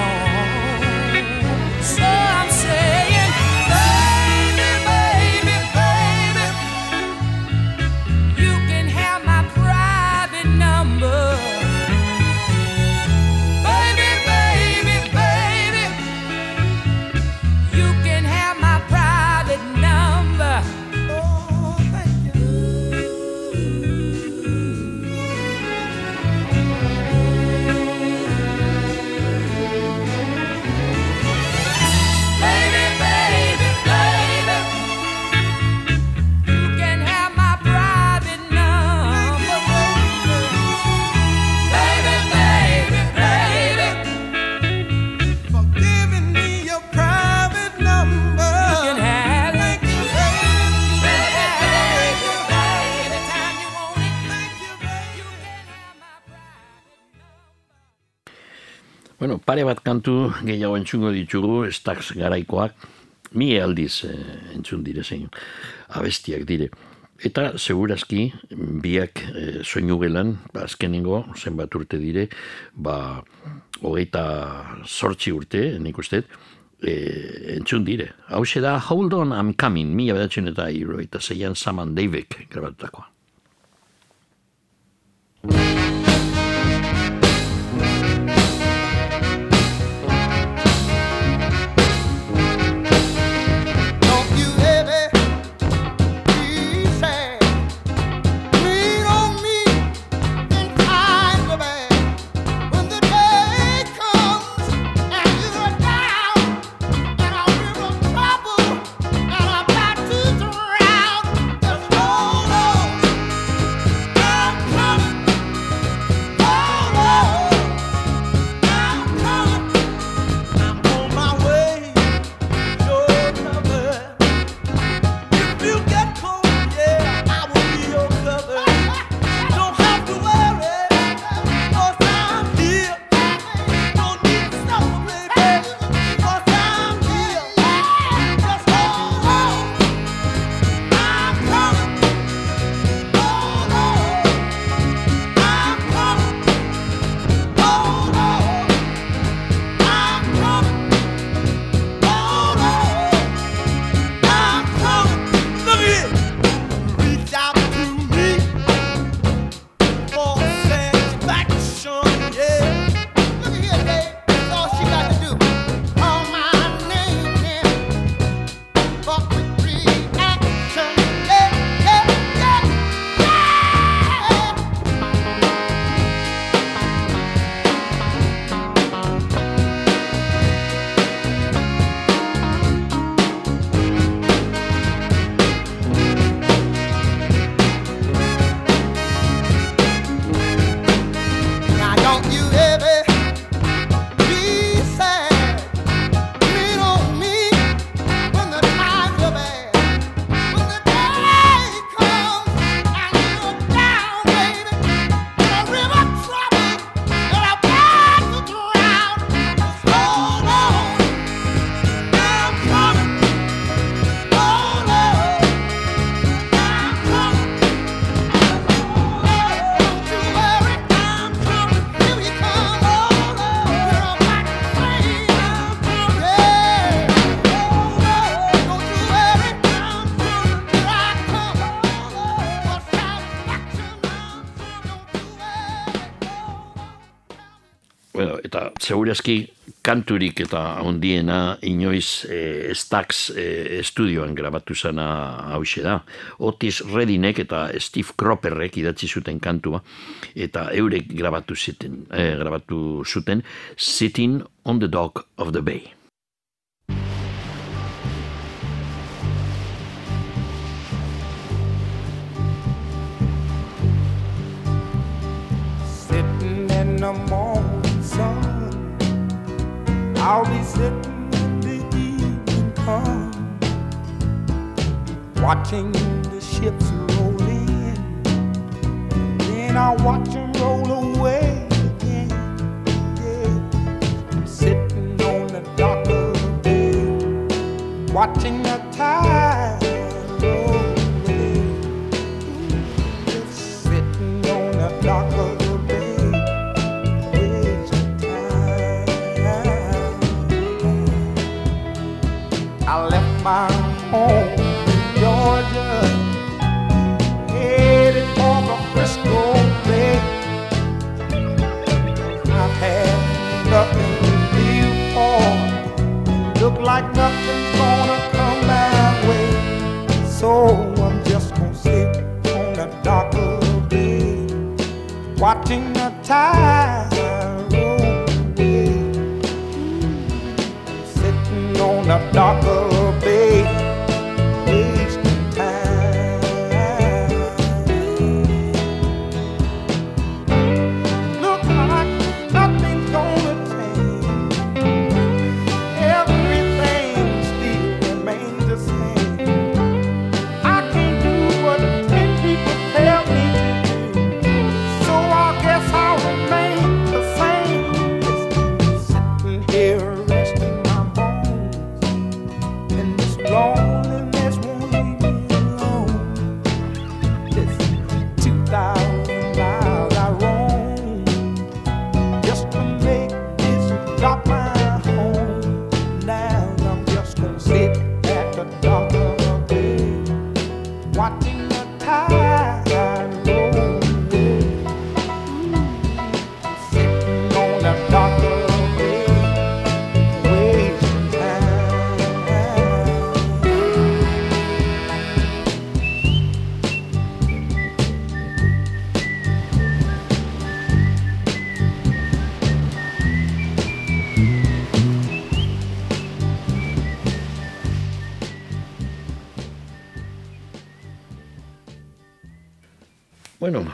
pare bat kantu gehiago entzungo ditugu, estax garaikoak, mi aldiz e, entzun dire zein, abestiak dire. Eta segurazki, biak e, soinu gelan, ba, azkenengo, zenbat urte dire, ba, hogeita sortzi urte, nik uste, e, entzun dire. Hau da, hold on, I'm coming, mila bedatzen eta iroita zeian saman deibek grabatutakoa. Segurazki kanturik eta handiena inoiz e, Stax e, estudioan grabatu zana hause da. Otis Redinek eta Steve Cropperrek idatzi zuten kantua eta eurek grabatu zuten, e, grabatu zuten Sitting on the Dock of the Bay. I'll be sitting in the evening comes, watching the ships roll in. Then I'll watch them roll away again. Yeah. I'm sitting on the dock of the bay, watching the tide watching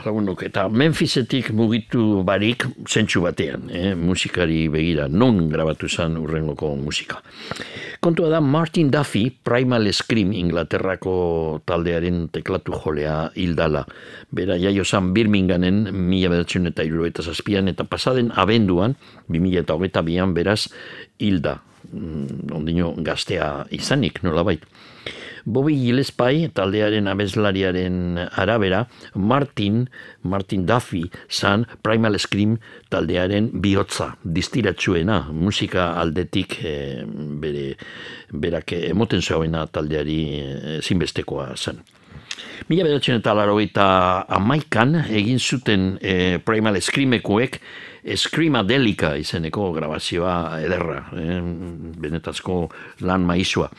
lagunok, eta Memphisetik mugitu barik zentsu batean, eh? musikari begira, non grabatu zen urrengoko musika. Kontua da Martin Duffy, Primal Scream Inglaterrako taldearen teklatu jolea hildala. Bera jaio zan Birminghamen mila bedertzen eta eta zazpian, eta pasaden abenduan, 2000 eta hogeita bian, beraz, hilda. Mm, ondino gaztea izanik, nolabait. Bobby Gillespie taldearen abeslariaren arabera Martin, Martin Duffy zan Primal Scream taldearen bihotza distiratsuena musika aldetik eh, bere berak emoten zeuena taldeari eh, zinbestekoa zen. Mila bedertzen eta larogeita amaikan egin zuten eh, Primal Screamekoek Screamadelica izeneko grabazioa ederra, eh, benetazko lan maizua.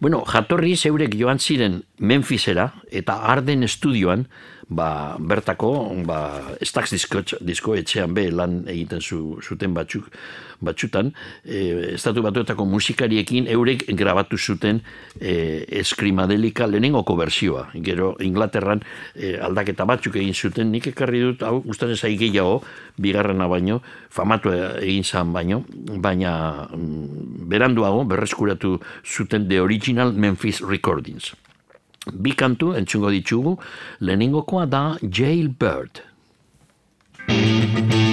Bueno, jatorri zeurek joan ziren Memphisera eta Arden estudioan, ba, bertako, ba, Stax disko, disko etxean be lan egiten zu, zuten batzuk, batzutan, e, estatu batuetako musikariekin eurek grabatu zuten e, eskrimadelika lehenengoko bersioa. Gero Inglaterran e, aldaketa batzuk egin zuten, nik ekarri dut, hau, gustatzen zai gehiago, bigarrena baino, famatu egin zan baino, baina mm, beranduago berreskuratu zuten The Original Memphis Recordings. Bi kantu entzungo ditugu, lehenengokoa da Jailbird. Scratching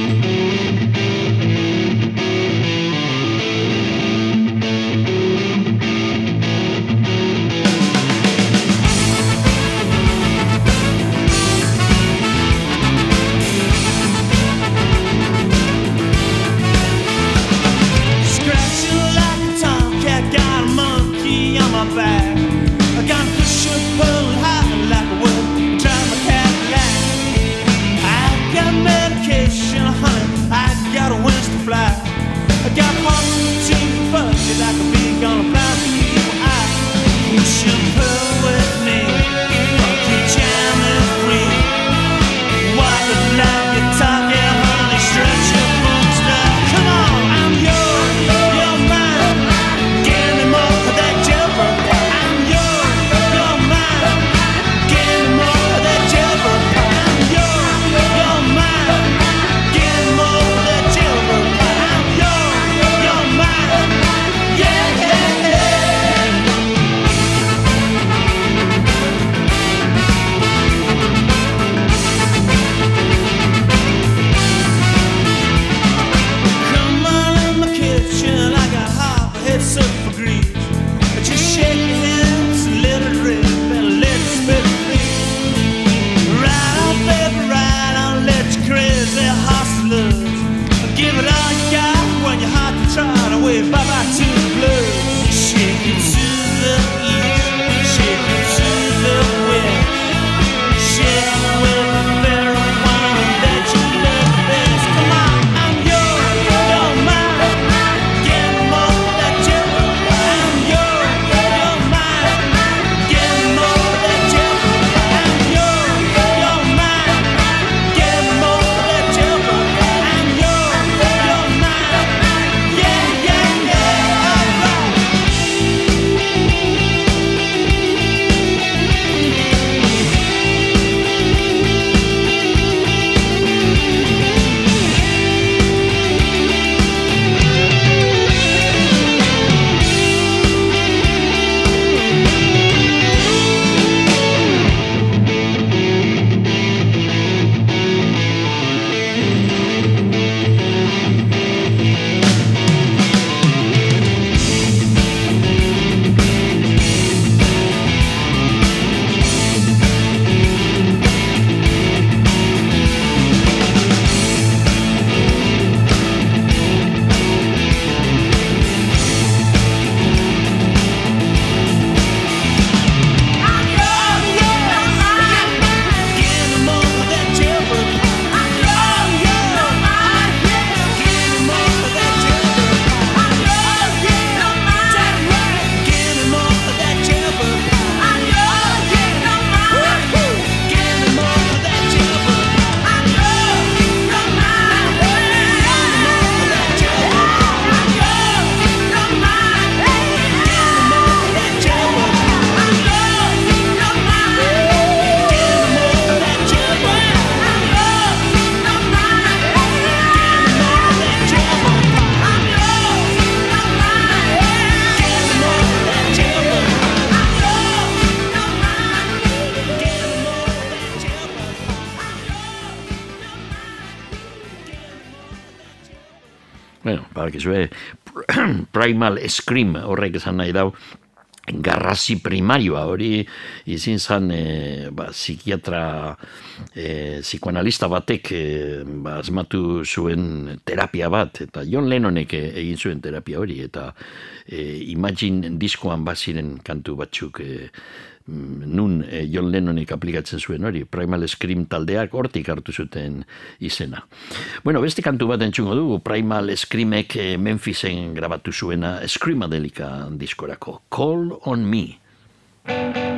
Bueno, badakizue, primal scream horrek esan nahi dau, garrasi primarioa hori izin zan e, ba, psikiatra e, psikoanalista batek e, ba, asmatu zuen terapia bat eta John Lennonek e, egin zuen terapia hori eta e, Imagine diskoan baziren kantu batzuk e, mm, nun e, John Lennonek aplikatzen zuen hori, Primal Scream taldeak hortik hartu zuten izena. Bueno, beste kantu bat entzungo dugu, Primal Screamek e, Memphisen grabatu zuena Screamadelika diskorako, Call on Me.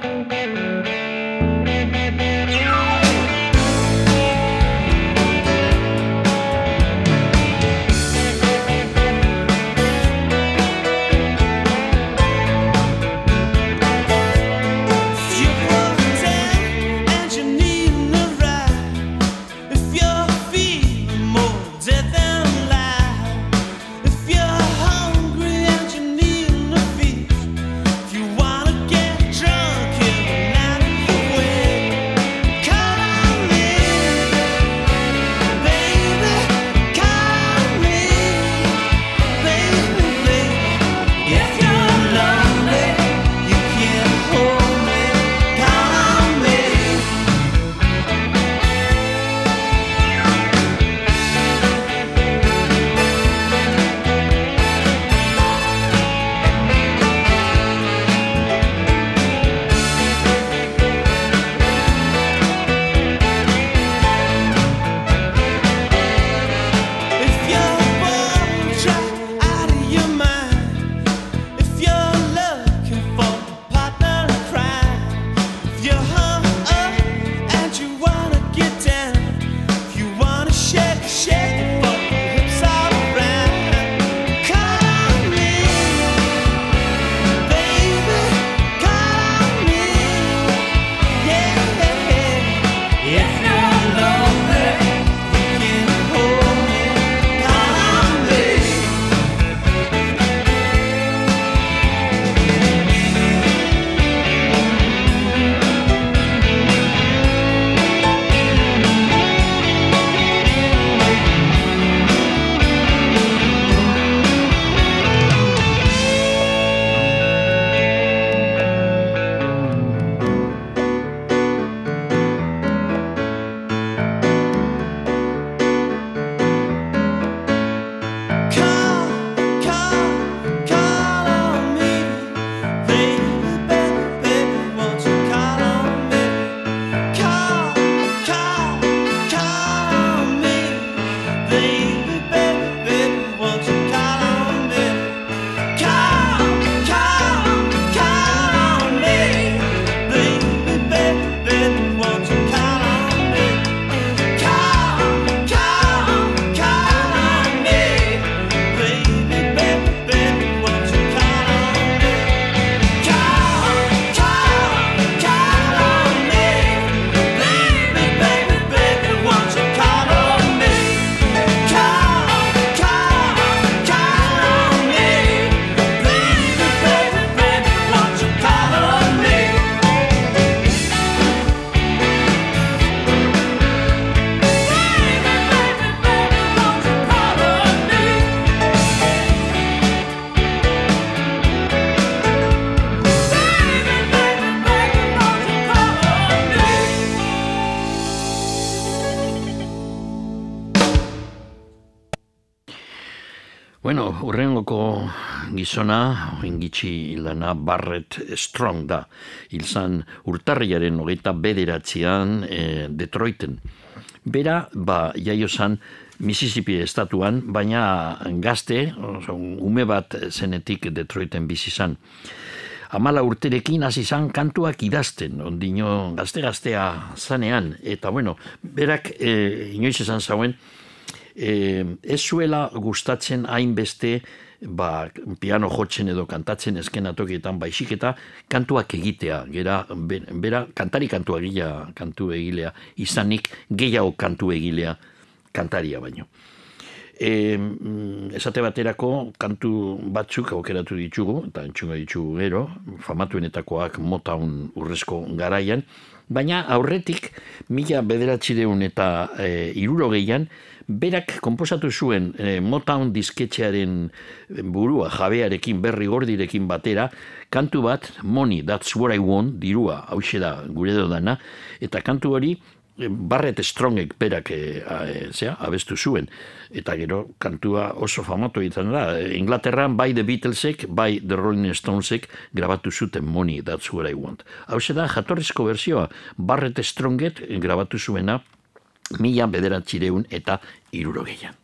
Gizona, ingitsi lana Barrett Strong da. Hilzan urtarriaren hogeita bederatzean e, Detroiten. Bera, ba, jaio zan Mississippi estatuan, baina gazte, oso, ume bat zenetik Detroiten bizi zan. Amala urterekin hasi zan kantuak idazten, ondino gazte-gaztea zanean, eta bueno, berak e, inoiz esan zauen, e, ez zuela gustatzen hainbeste ba, piano jotzen edo kantatzen eskenatokietan baizik eta kantuak egitea, gera, be- bera kantari kantu egilea, kantu egilea, izanik gehiago kantu egilea kantaria baino. E, esate baterako kantu batzuk aukeratu ditugu, eta entzunga ditugu gero, famatuenetakoak Motown urrezko garaian, baina aurretik mila bederatzireun eta e, irurogeian, berak konposatu zuen e, Motown disketxearen burua jabearekin berri gordirekin batera, kantu bat, Money, That's What I Want, dirua, hause da gure dodana, eta kantu hori e, Barrett Strongek berak e, a, zera, abestu zuen. Eta gero kantua oso famatu izan da. Inglaterran bai The Beatlesek, bai The Rolling Stonesek grabatu zuten Money, That's What I Want. Hau da jatorrizko berzioa, Barrett Stronget grabatu zuena mila bederatzireun eta irurogeian.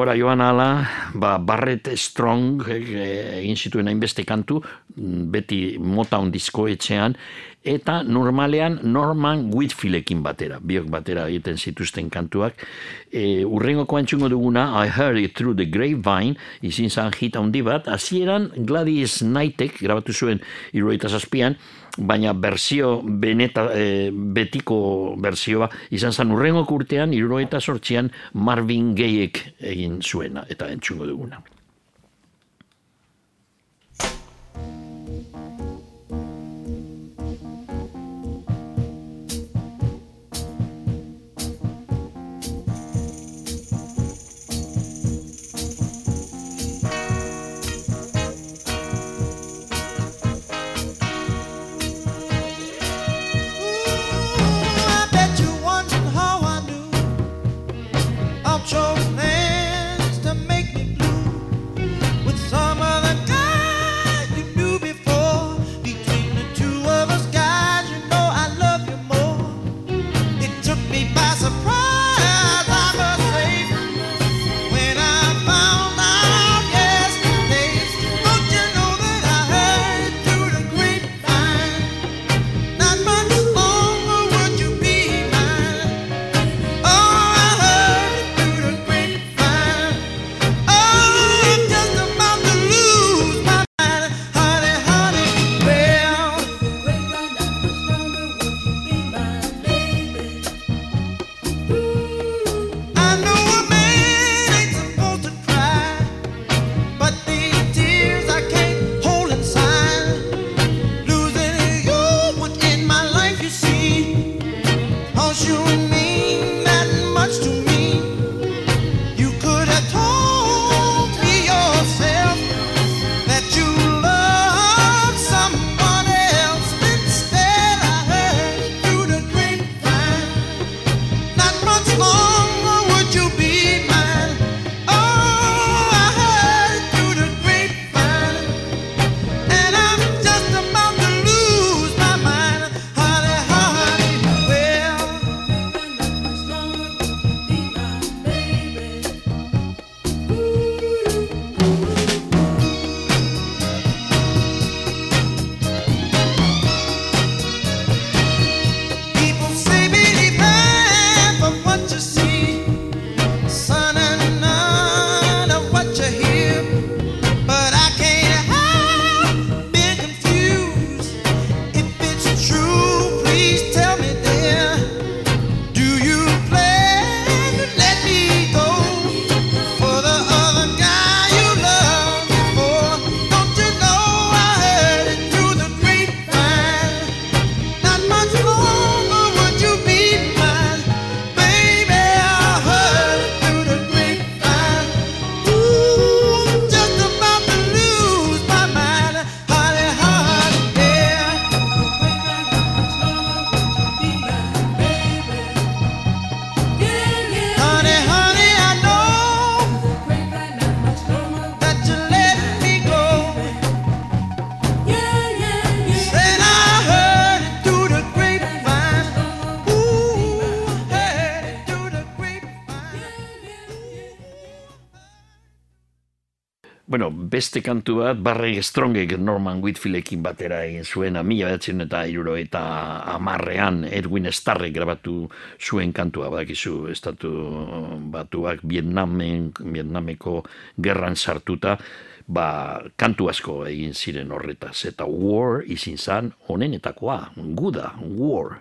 Denbora joan ala, ba, Barrett Strong eh, egin zituen hainbeste kantu, beti Motown diskoetxean, eta normalean Norman Whitfieldekin batera, biok batera egiten zituzten kantuak. E, urrengoko antxungo duguna, I Heard It Through the Grapevine, izin zan hit handi bat, hasieran Gladys Knightek, grabatu zuen iruroita zazpian, baina berzio beneta, e, betiko berzioa izan zen urrengoko urtean, iruroita sortzian Marvin Gayek egin zuena, eta entzungo duguna. beste kantu bat, Barry Strongek Norman Whitfieldekin batera egin zuen, amila behatzen eta iruro eta amarrean Edwin Starrek grabatu zuen kantua, badakizu, estatu batuak Vietnamen, Vietnameko gerran sartuta, ba, kantu asko egin ziren horretaz, eta war izin zan honenetakoa, guda, war,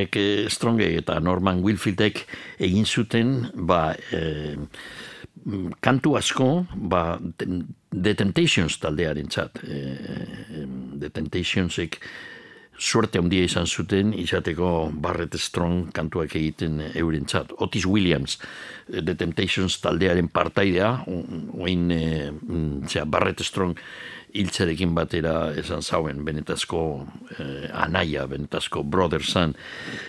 Eric eh, Strong eta Norman Wilfieldek egin zuten ba, e, kantu asko ba, The Temptations taldearen txat. E, eh, The Temptationsek suerte handia izan zuten izateko Barrett Strong kantuak egiten euren txat. Otis Williams, The Temptations taldearen partaidea, oin e, mm, Barrett Strong hiltzerekin batera esan zauen benetazko eh, anaia, benetazko brotherzan,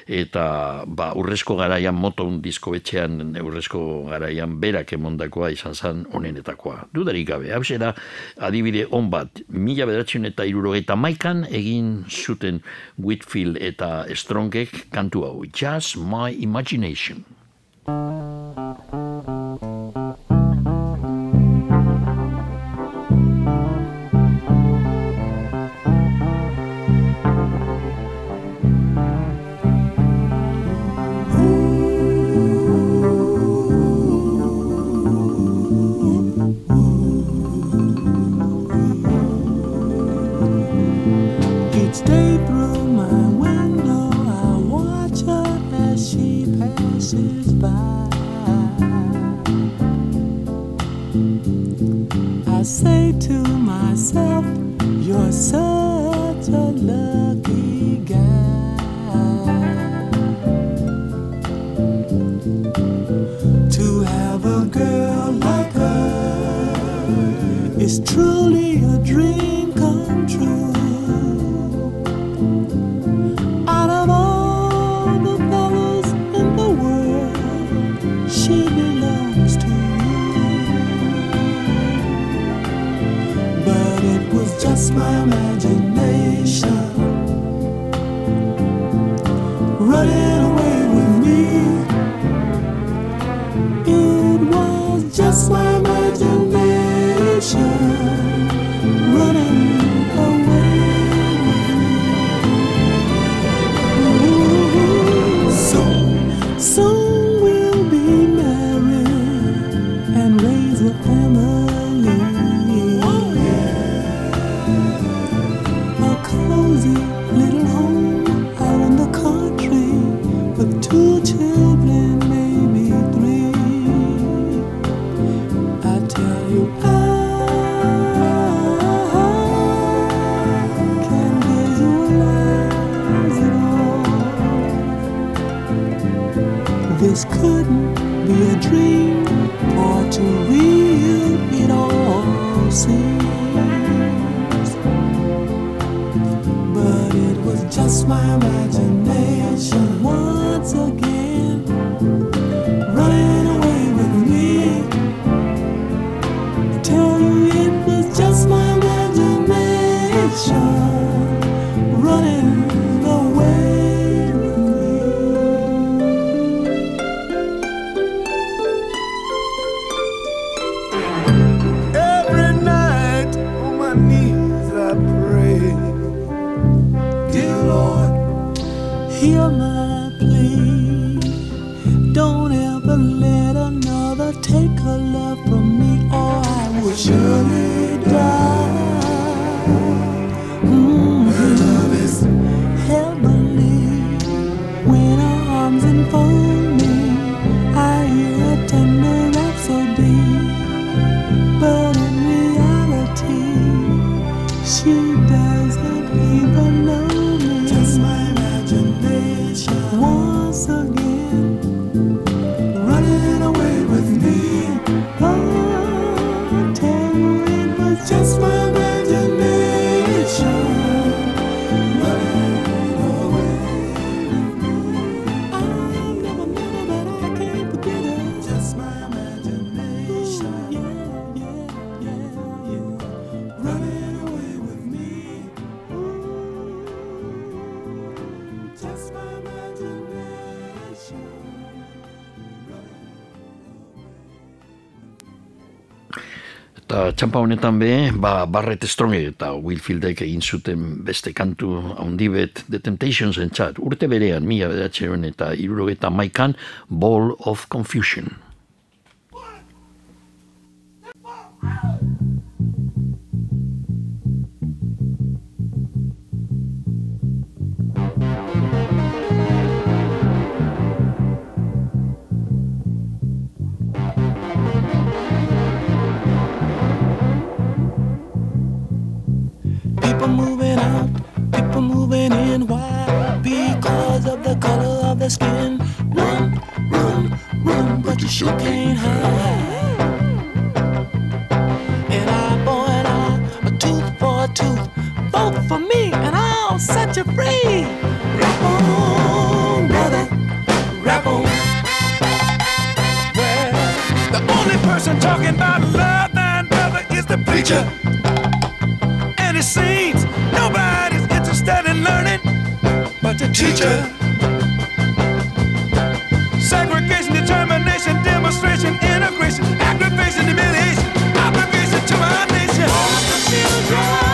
eta ba, urrezko garaian moton disko etxean, urrezko garaian berak emondakoa izan zan onenetakoa. Dudarik gabe, hau da adibide on bat, mila bederatzen eta irurogeita maikan egin zuten Whitfield eta Strongek kantu hau, Just My Imagination. txampa honetan be, ba, Barret Strong eta Will Fieldek egin zuten beste kantu handi bet, The Temptations entzat, urte berean, mila bedatxeron eta irurogeta maikan, Ball of Confusion. me, and I'll set you free. Rap on, brother, rap on. Well, the only person talking about love, thine brother, is the preacher. And it seems nobody's interested in learning but the teacher. Segregation, determination, demonstration, integration, aggravation, humiliation, obligation to our nation. All the children.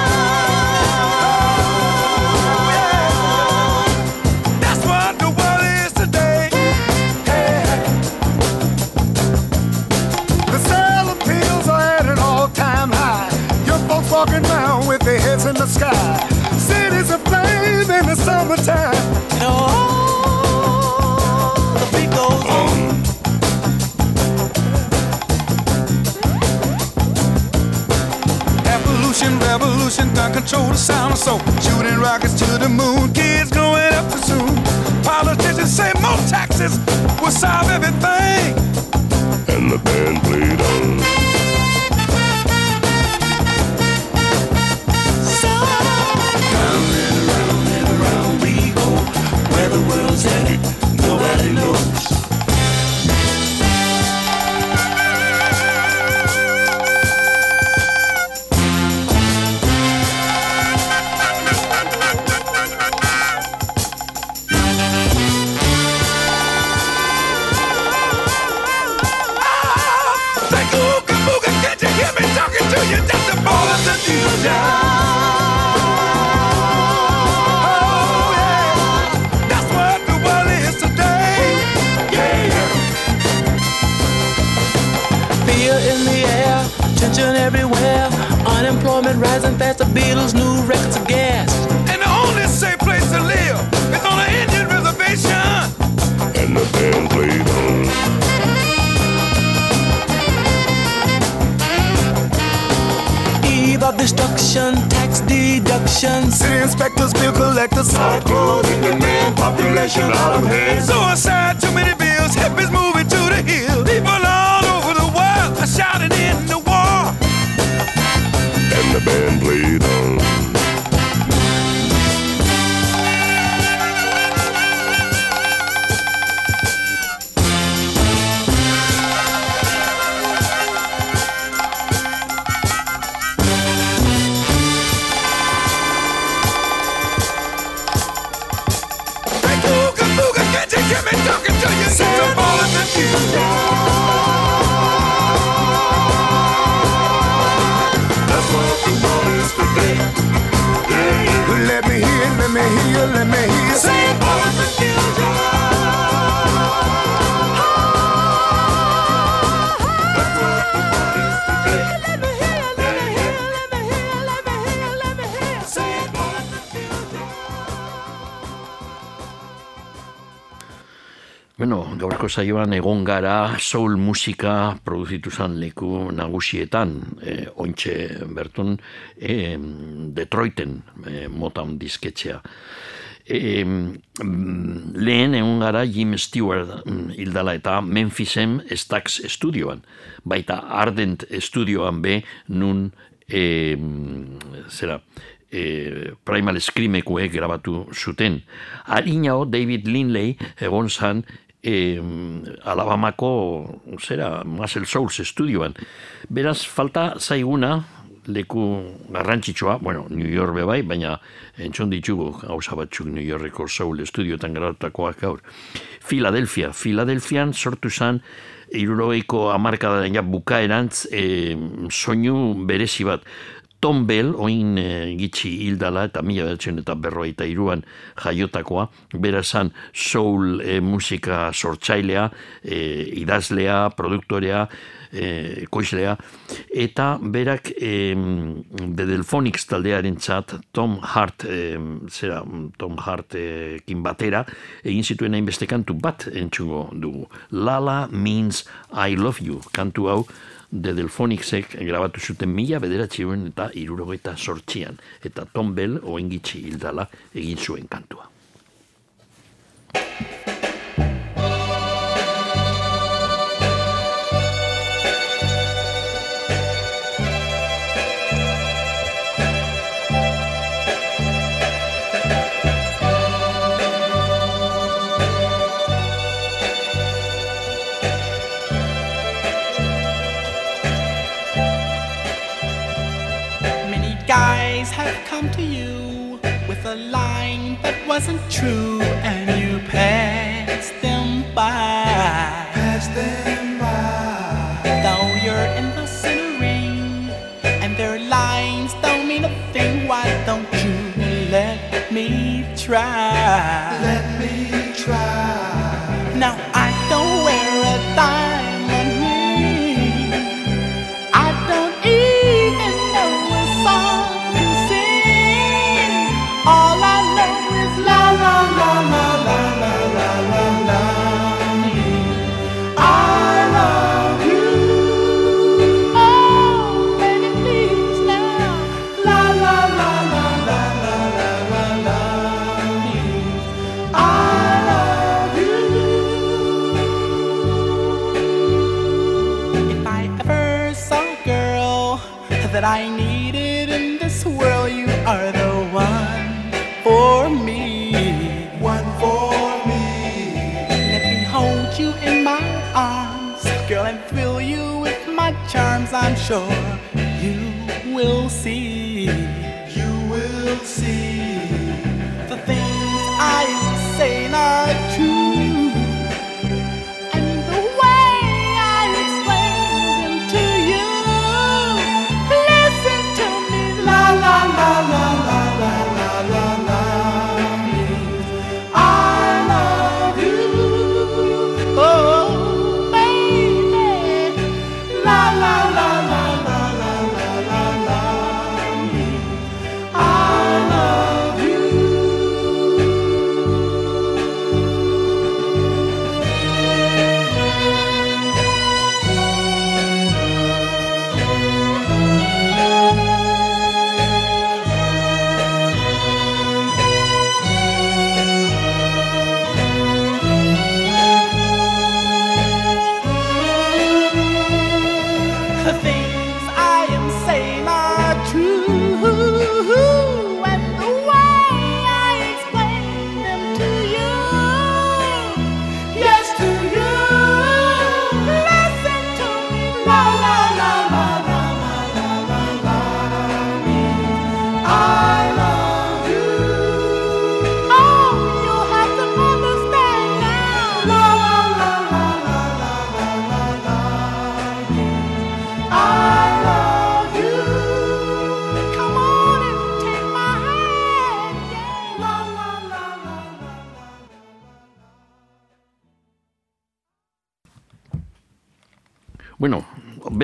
Control the sound of soul. Shooting rockets to the moon, kids growing up too soon. Politicians say more taxes will solve everything. And the band played on. Round saioan egon gara soul musika produzitu zan leku nagusietan, e, ointxe berton e, Detroiten e, Motown disketxea. E, mm, lehen egon gara Jim Stewart mm, hildala eta Memphisen Stax estudioan, baita Ardent estudioan be nun e, mm, zera, e, Primal Screamekuek grabatu zuten. Harinao David Linley egon zan e, Alabamako zera, Muscle Souls estudioan. Beraz, falta zaiguna leku garrantzitsua, bueno, New York be bai, baina entzun ditugu gauza batzuk New Yorkeko Soul estudioetan garatakoak gaur. Philadelphia, Philadelphian sortu zan irurogeiko amarkadaren ja bukaerantz e, soinu berezi bat. Tom Bell, oin e, gitxi hildala eta mila behatzen eta berroita iruan jaiotakoa, bera zan soul e, musika sortzailea, e, idazlea, produktorea, e, koizlea, eta berak e, The Delphonics taldearen txat Tom Hart, e, zera, Tom Hart e, batera, egin zituen hainbeste kantu bat entxungo dugu. Lala means I love you, kantu hau, The Delphonicsek grabatu zuten mila bederatziuen eta irurogeita sortxian, eta Tom Bell oengitxi hildala egin zuen kantua. Wasn't true, and you passed them by. Passed them by. Though you're in the ring, and their lines don't mean a thing, why don't you let me try? não se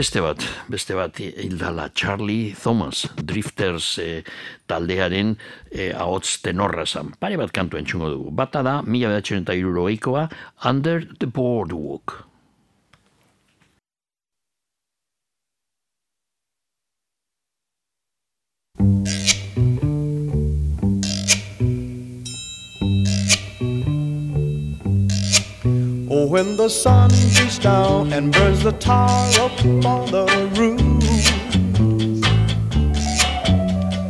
beste bat, beste bat hildala Charlie Thomas, Drifters eh, taldearen eh, ahots tenorra zan. Pare bat kantu entzungo dugu. Bata da, mila bedatxeren eta Under the Boardwalk. When the sun beats down and burns the tar up on the roof,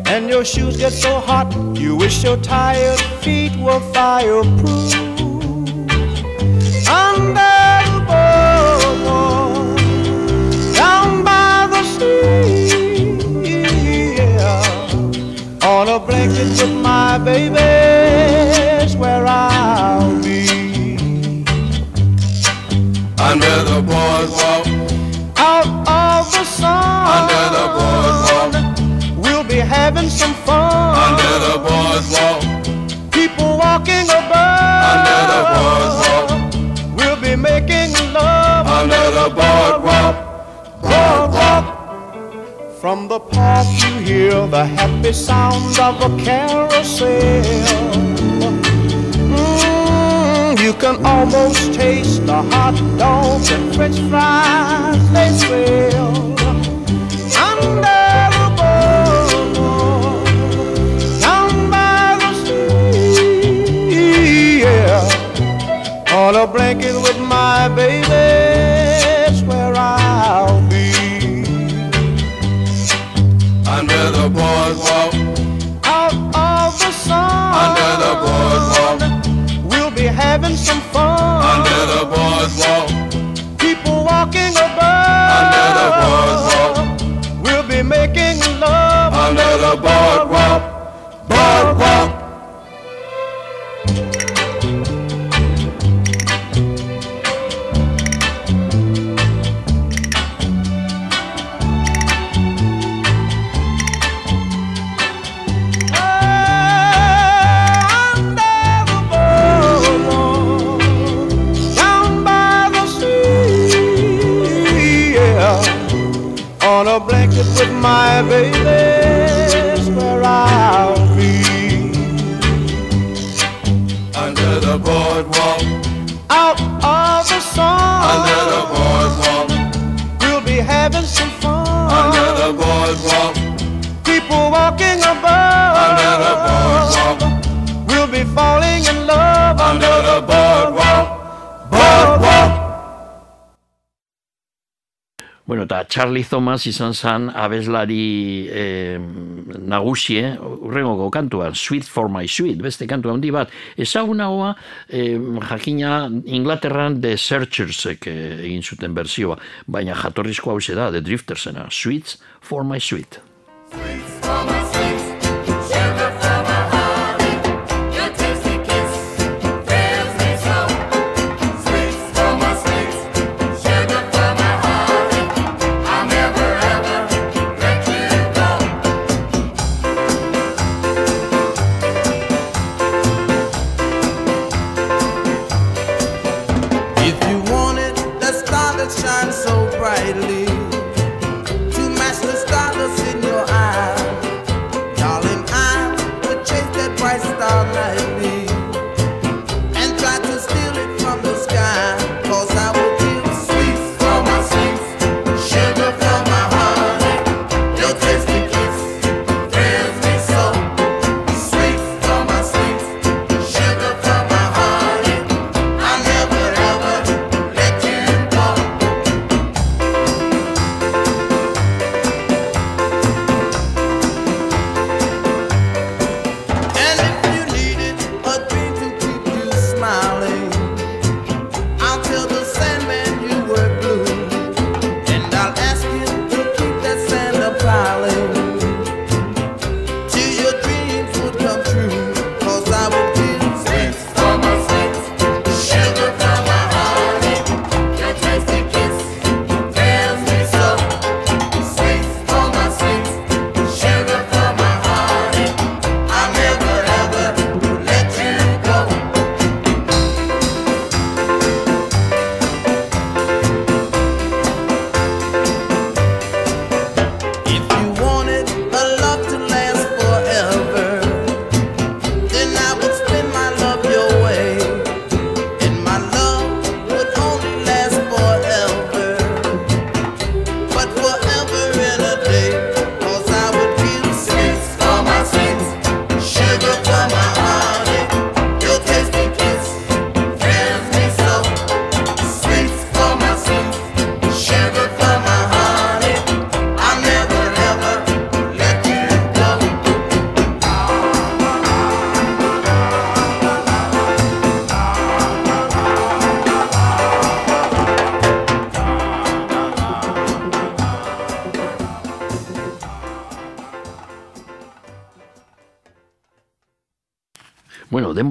and your shoes get so hot, you wish your tired feet were fireproof. Under the boardwalk, down by the sea, on a blanket with my baby's Under the boardwalk, out of the sun. Under the boardwalk. We'll be having some fun. under the boardwalk, People walking above. under the boardwalk, We'll be making love. under the boardwalk. Boardwalk. From the park you hear the happy sounds of a carousel. You can almost taste the hot dogs and french fries they sell. Under the boardwalk, down by the sea, yeah. On a blanket with my baby, the boardwalk, boardwalk. my by sidewalk. People walking Bueno, eta Charlie Thomas izan zen abeslari eh, nagusie, urrengoko kantuan, Sweet for my sweet, beste kantu handi bat. Ezagunagoa, eh, jakina Inglaterran The Searchersek eh, egin zuten berzioa, baina jatorrizko hau da, The Driftersena, Sweet for my sweet. If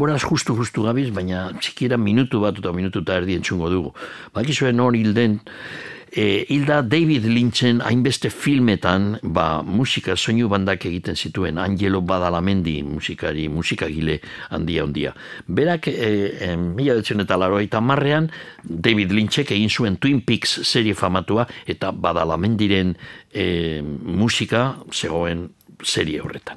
denboraz justu-justu gabiz, baina txikiera minutu bat eta minutu eta erdi entzungo dugu. Bakizuen hor hilden, e, hilda David Lynchen hainbeste filmetan ba, musika soinu bandak egiten zituen Angelo Badalamendi musikari, musikagile handia handia. Berak, e, e, mila detzen eta laro eta marrean, David Lynchek egin zuen Twin Peaks serie famatua eta Badalamendiren e, musika zegoen serie horretan.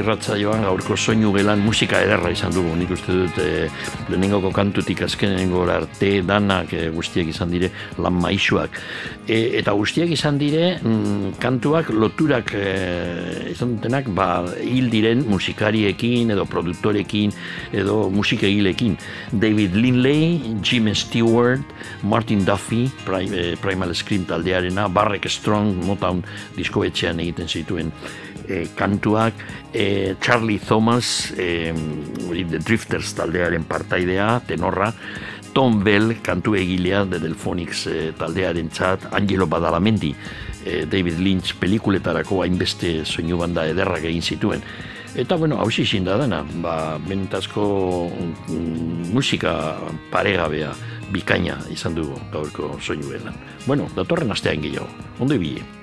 Gaurko irratza joan, gaurko soinu gelan musika ederra izan dugu. Nik uste dut e, lehenengoko kantutik azkenengo arte danak e, guztiak izan dire lan maisuak. E, eta guztiak izan dire mm, kantuak loturak e, izan dutenak ba, hil diren musikariekin edo produktorekin edo musikegilekin. David Lindley, Jim Stewart, Martin Duffy, Pri- Primal Scream taldearena, Barrek Strong, Motown diskoetxean egiten zituen e, kantuak, e, Charlie Thomas, e, The Drifters taldearen partaidea, tenorra, Tom Bell, kantu egilea de Delphonics e, taldearen txat, Angelo Badalamendi, e, David Lynch pelikuletarako hainbeste soinu banda ederrak egin zituen. Eta, bueno, hausi izin da dena, ba, benetazko mm, musika paregabea, bikaina izan dugu gaurko soinu Bueno, datorren astean gehiago. Ondo ibile.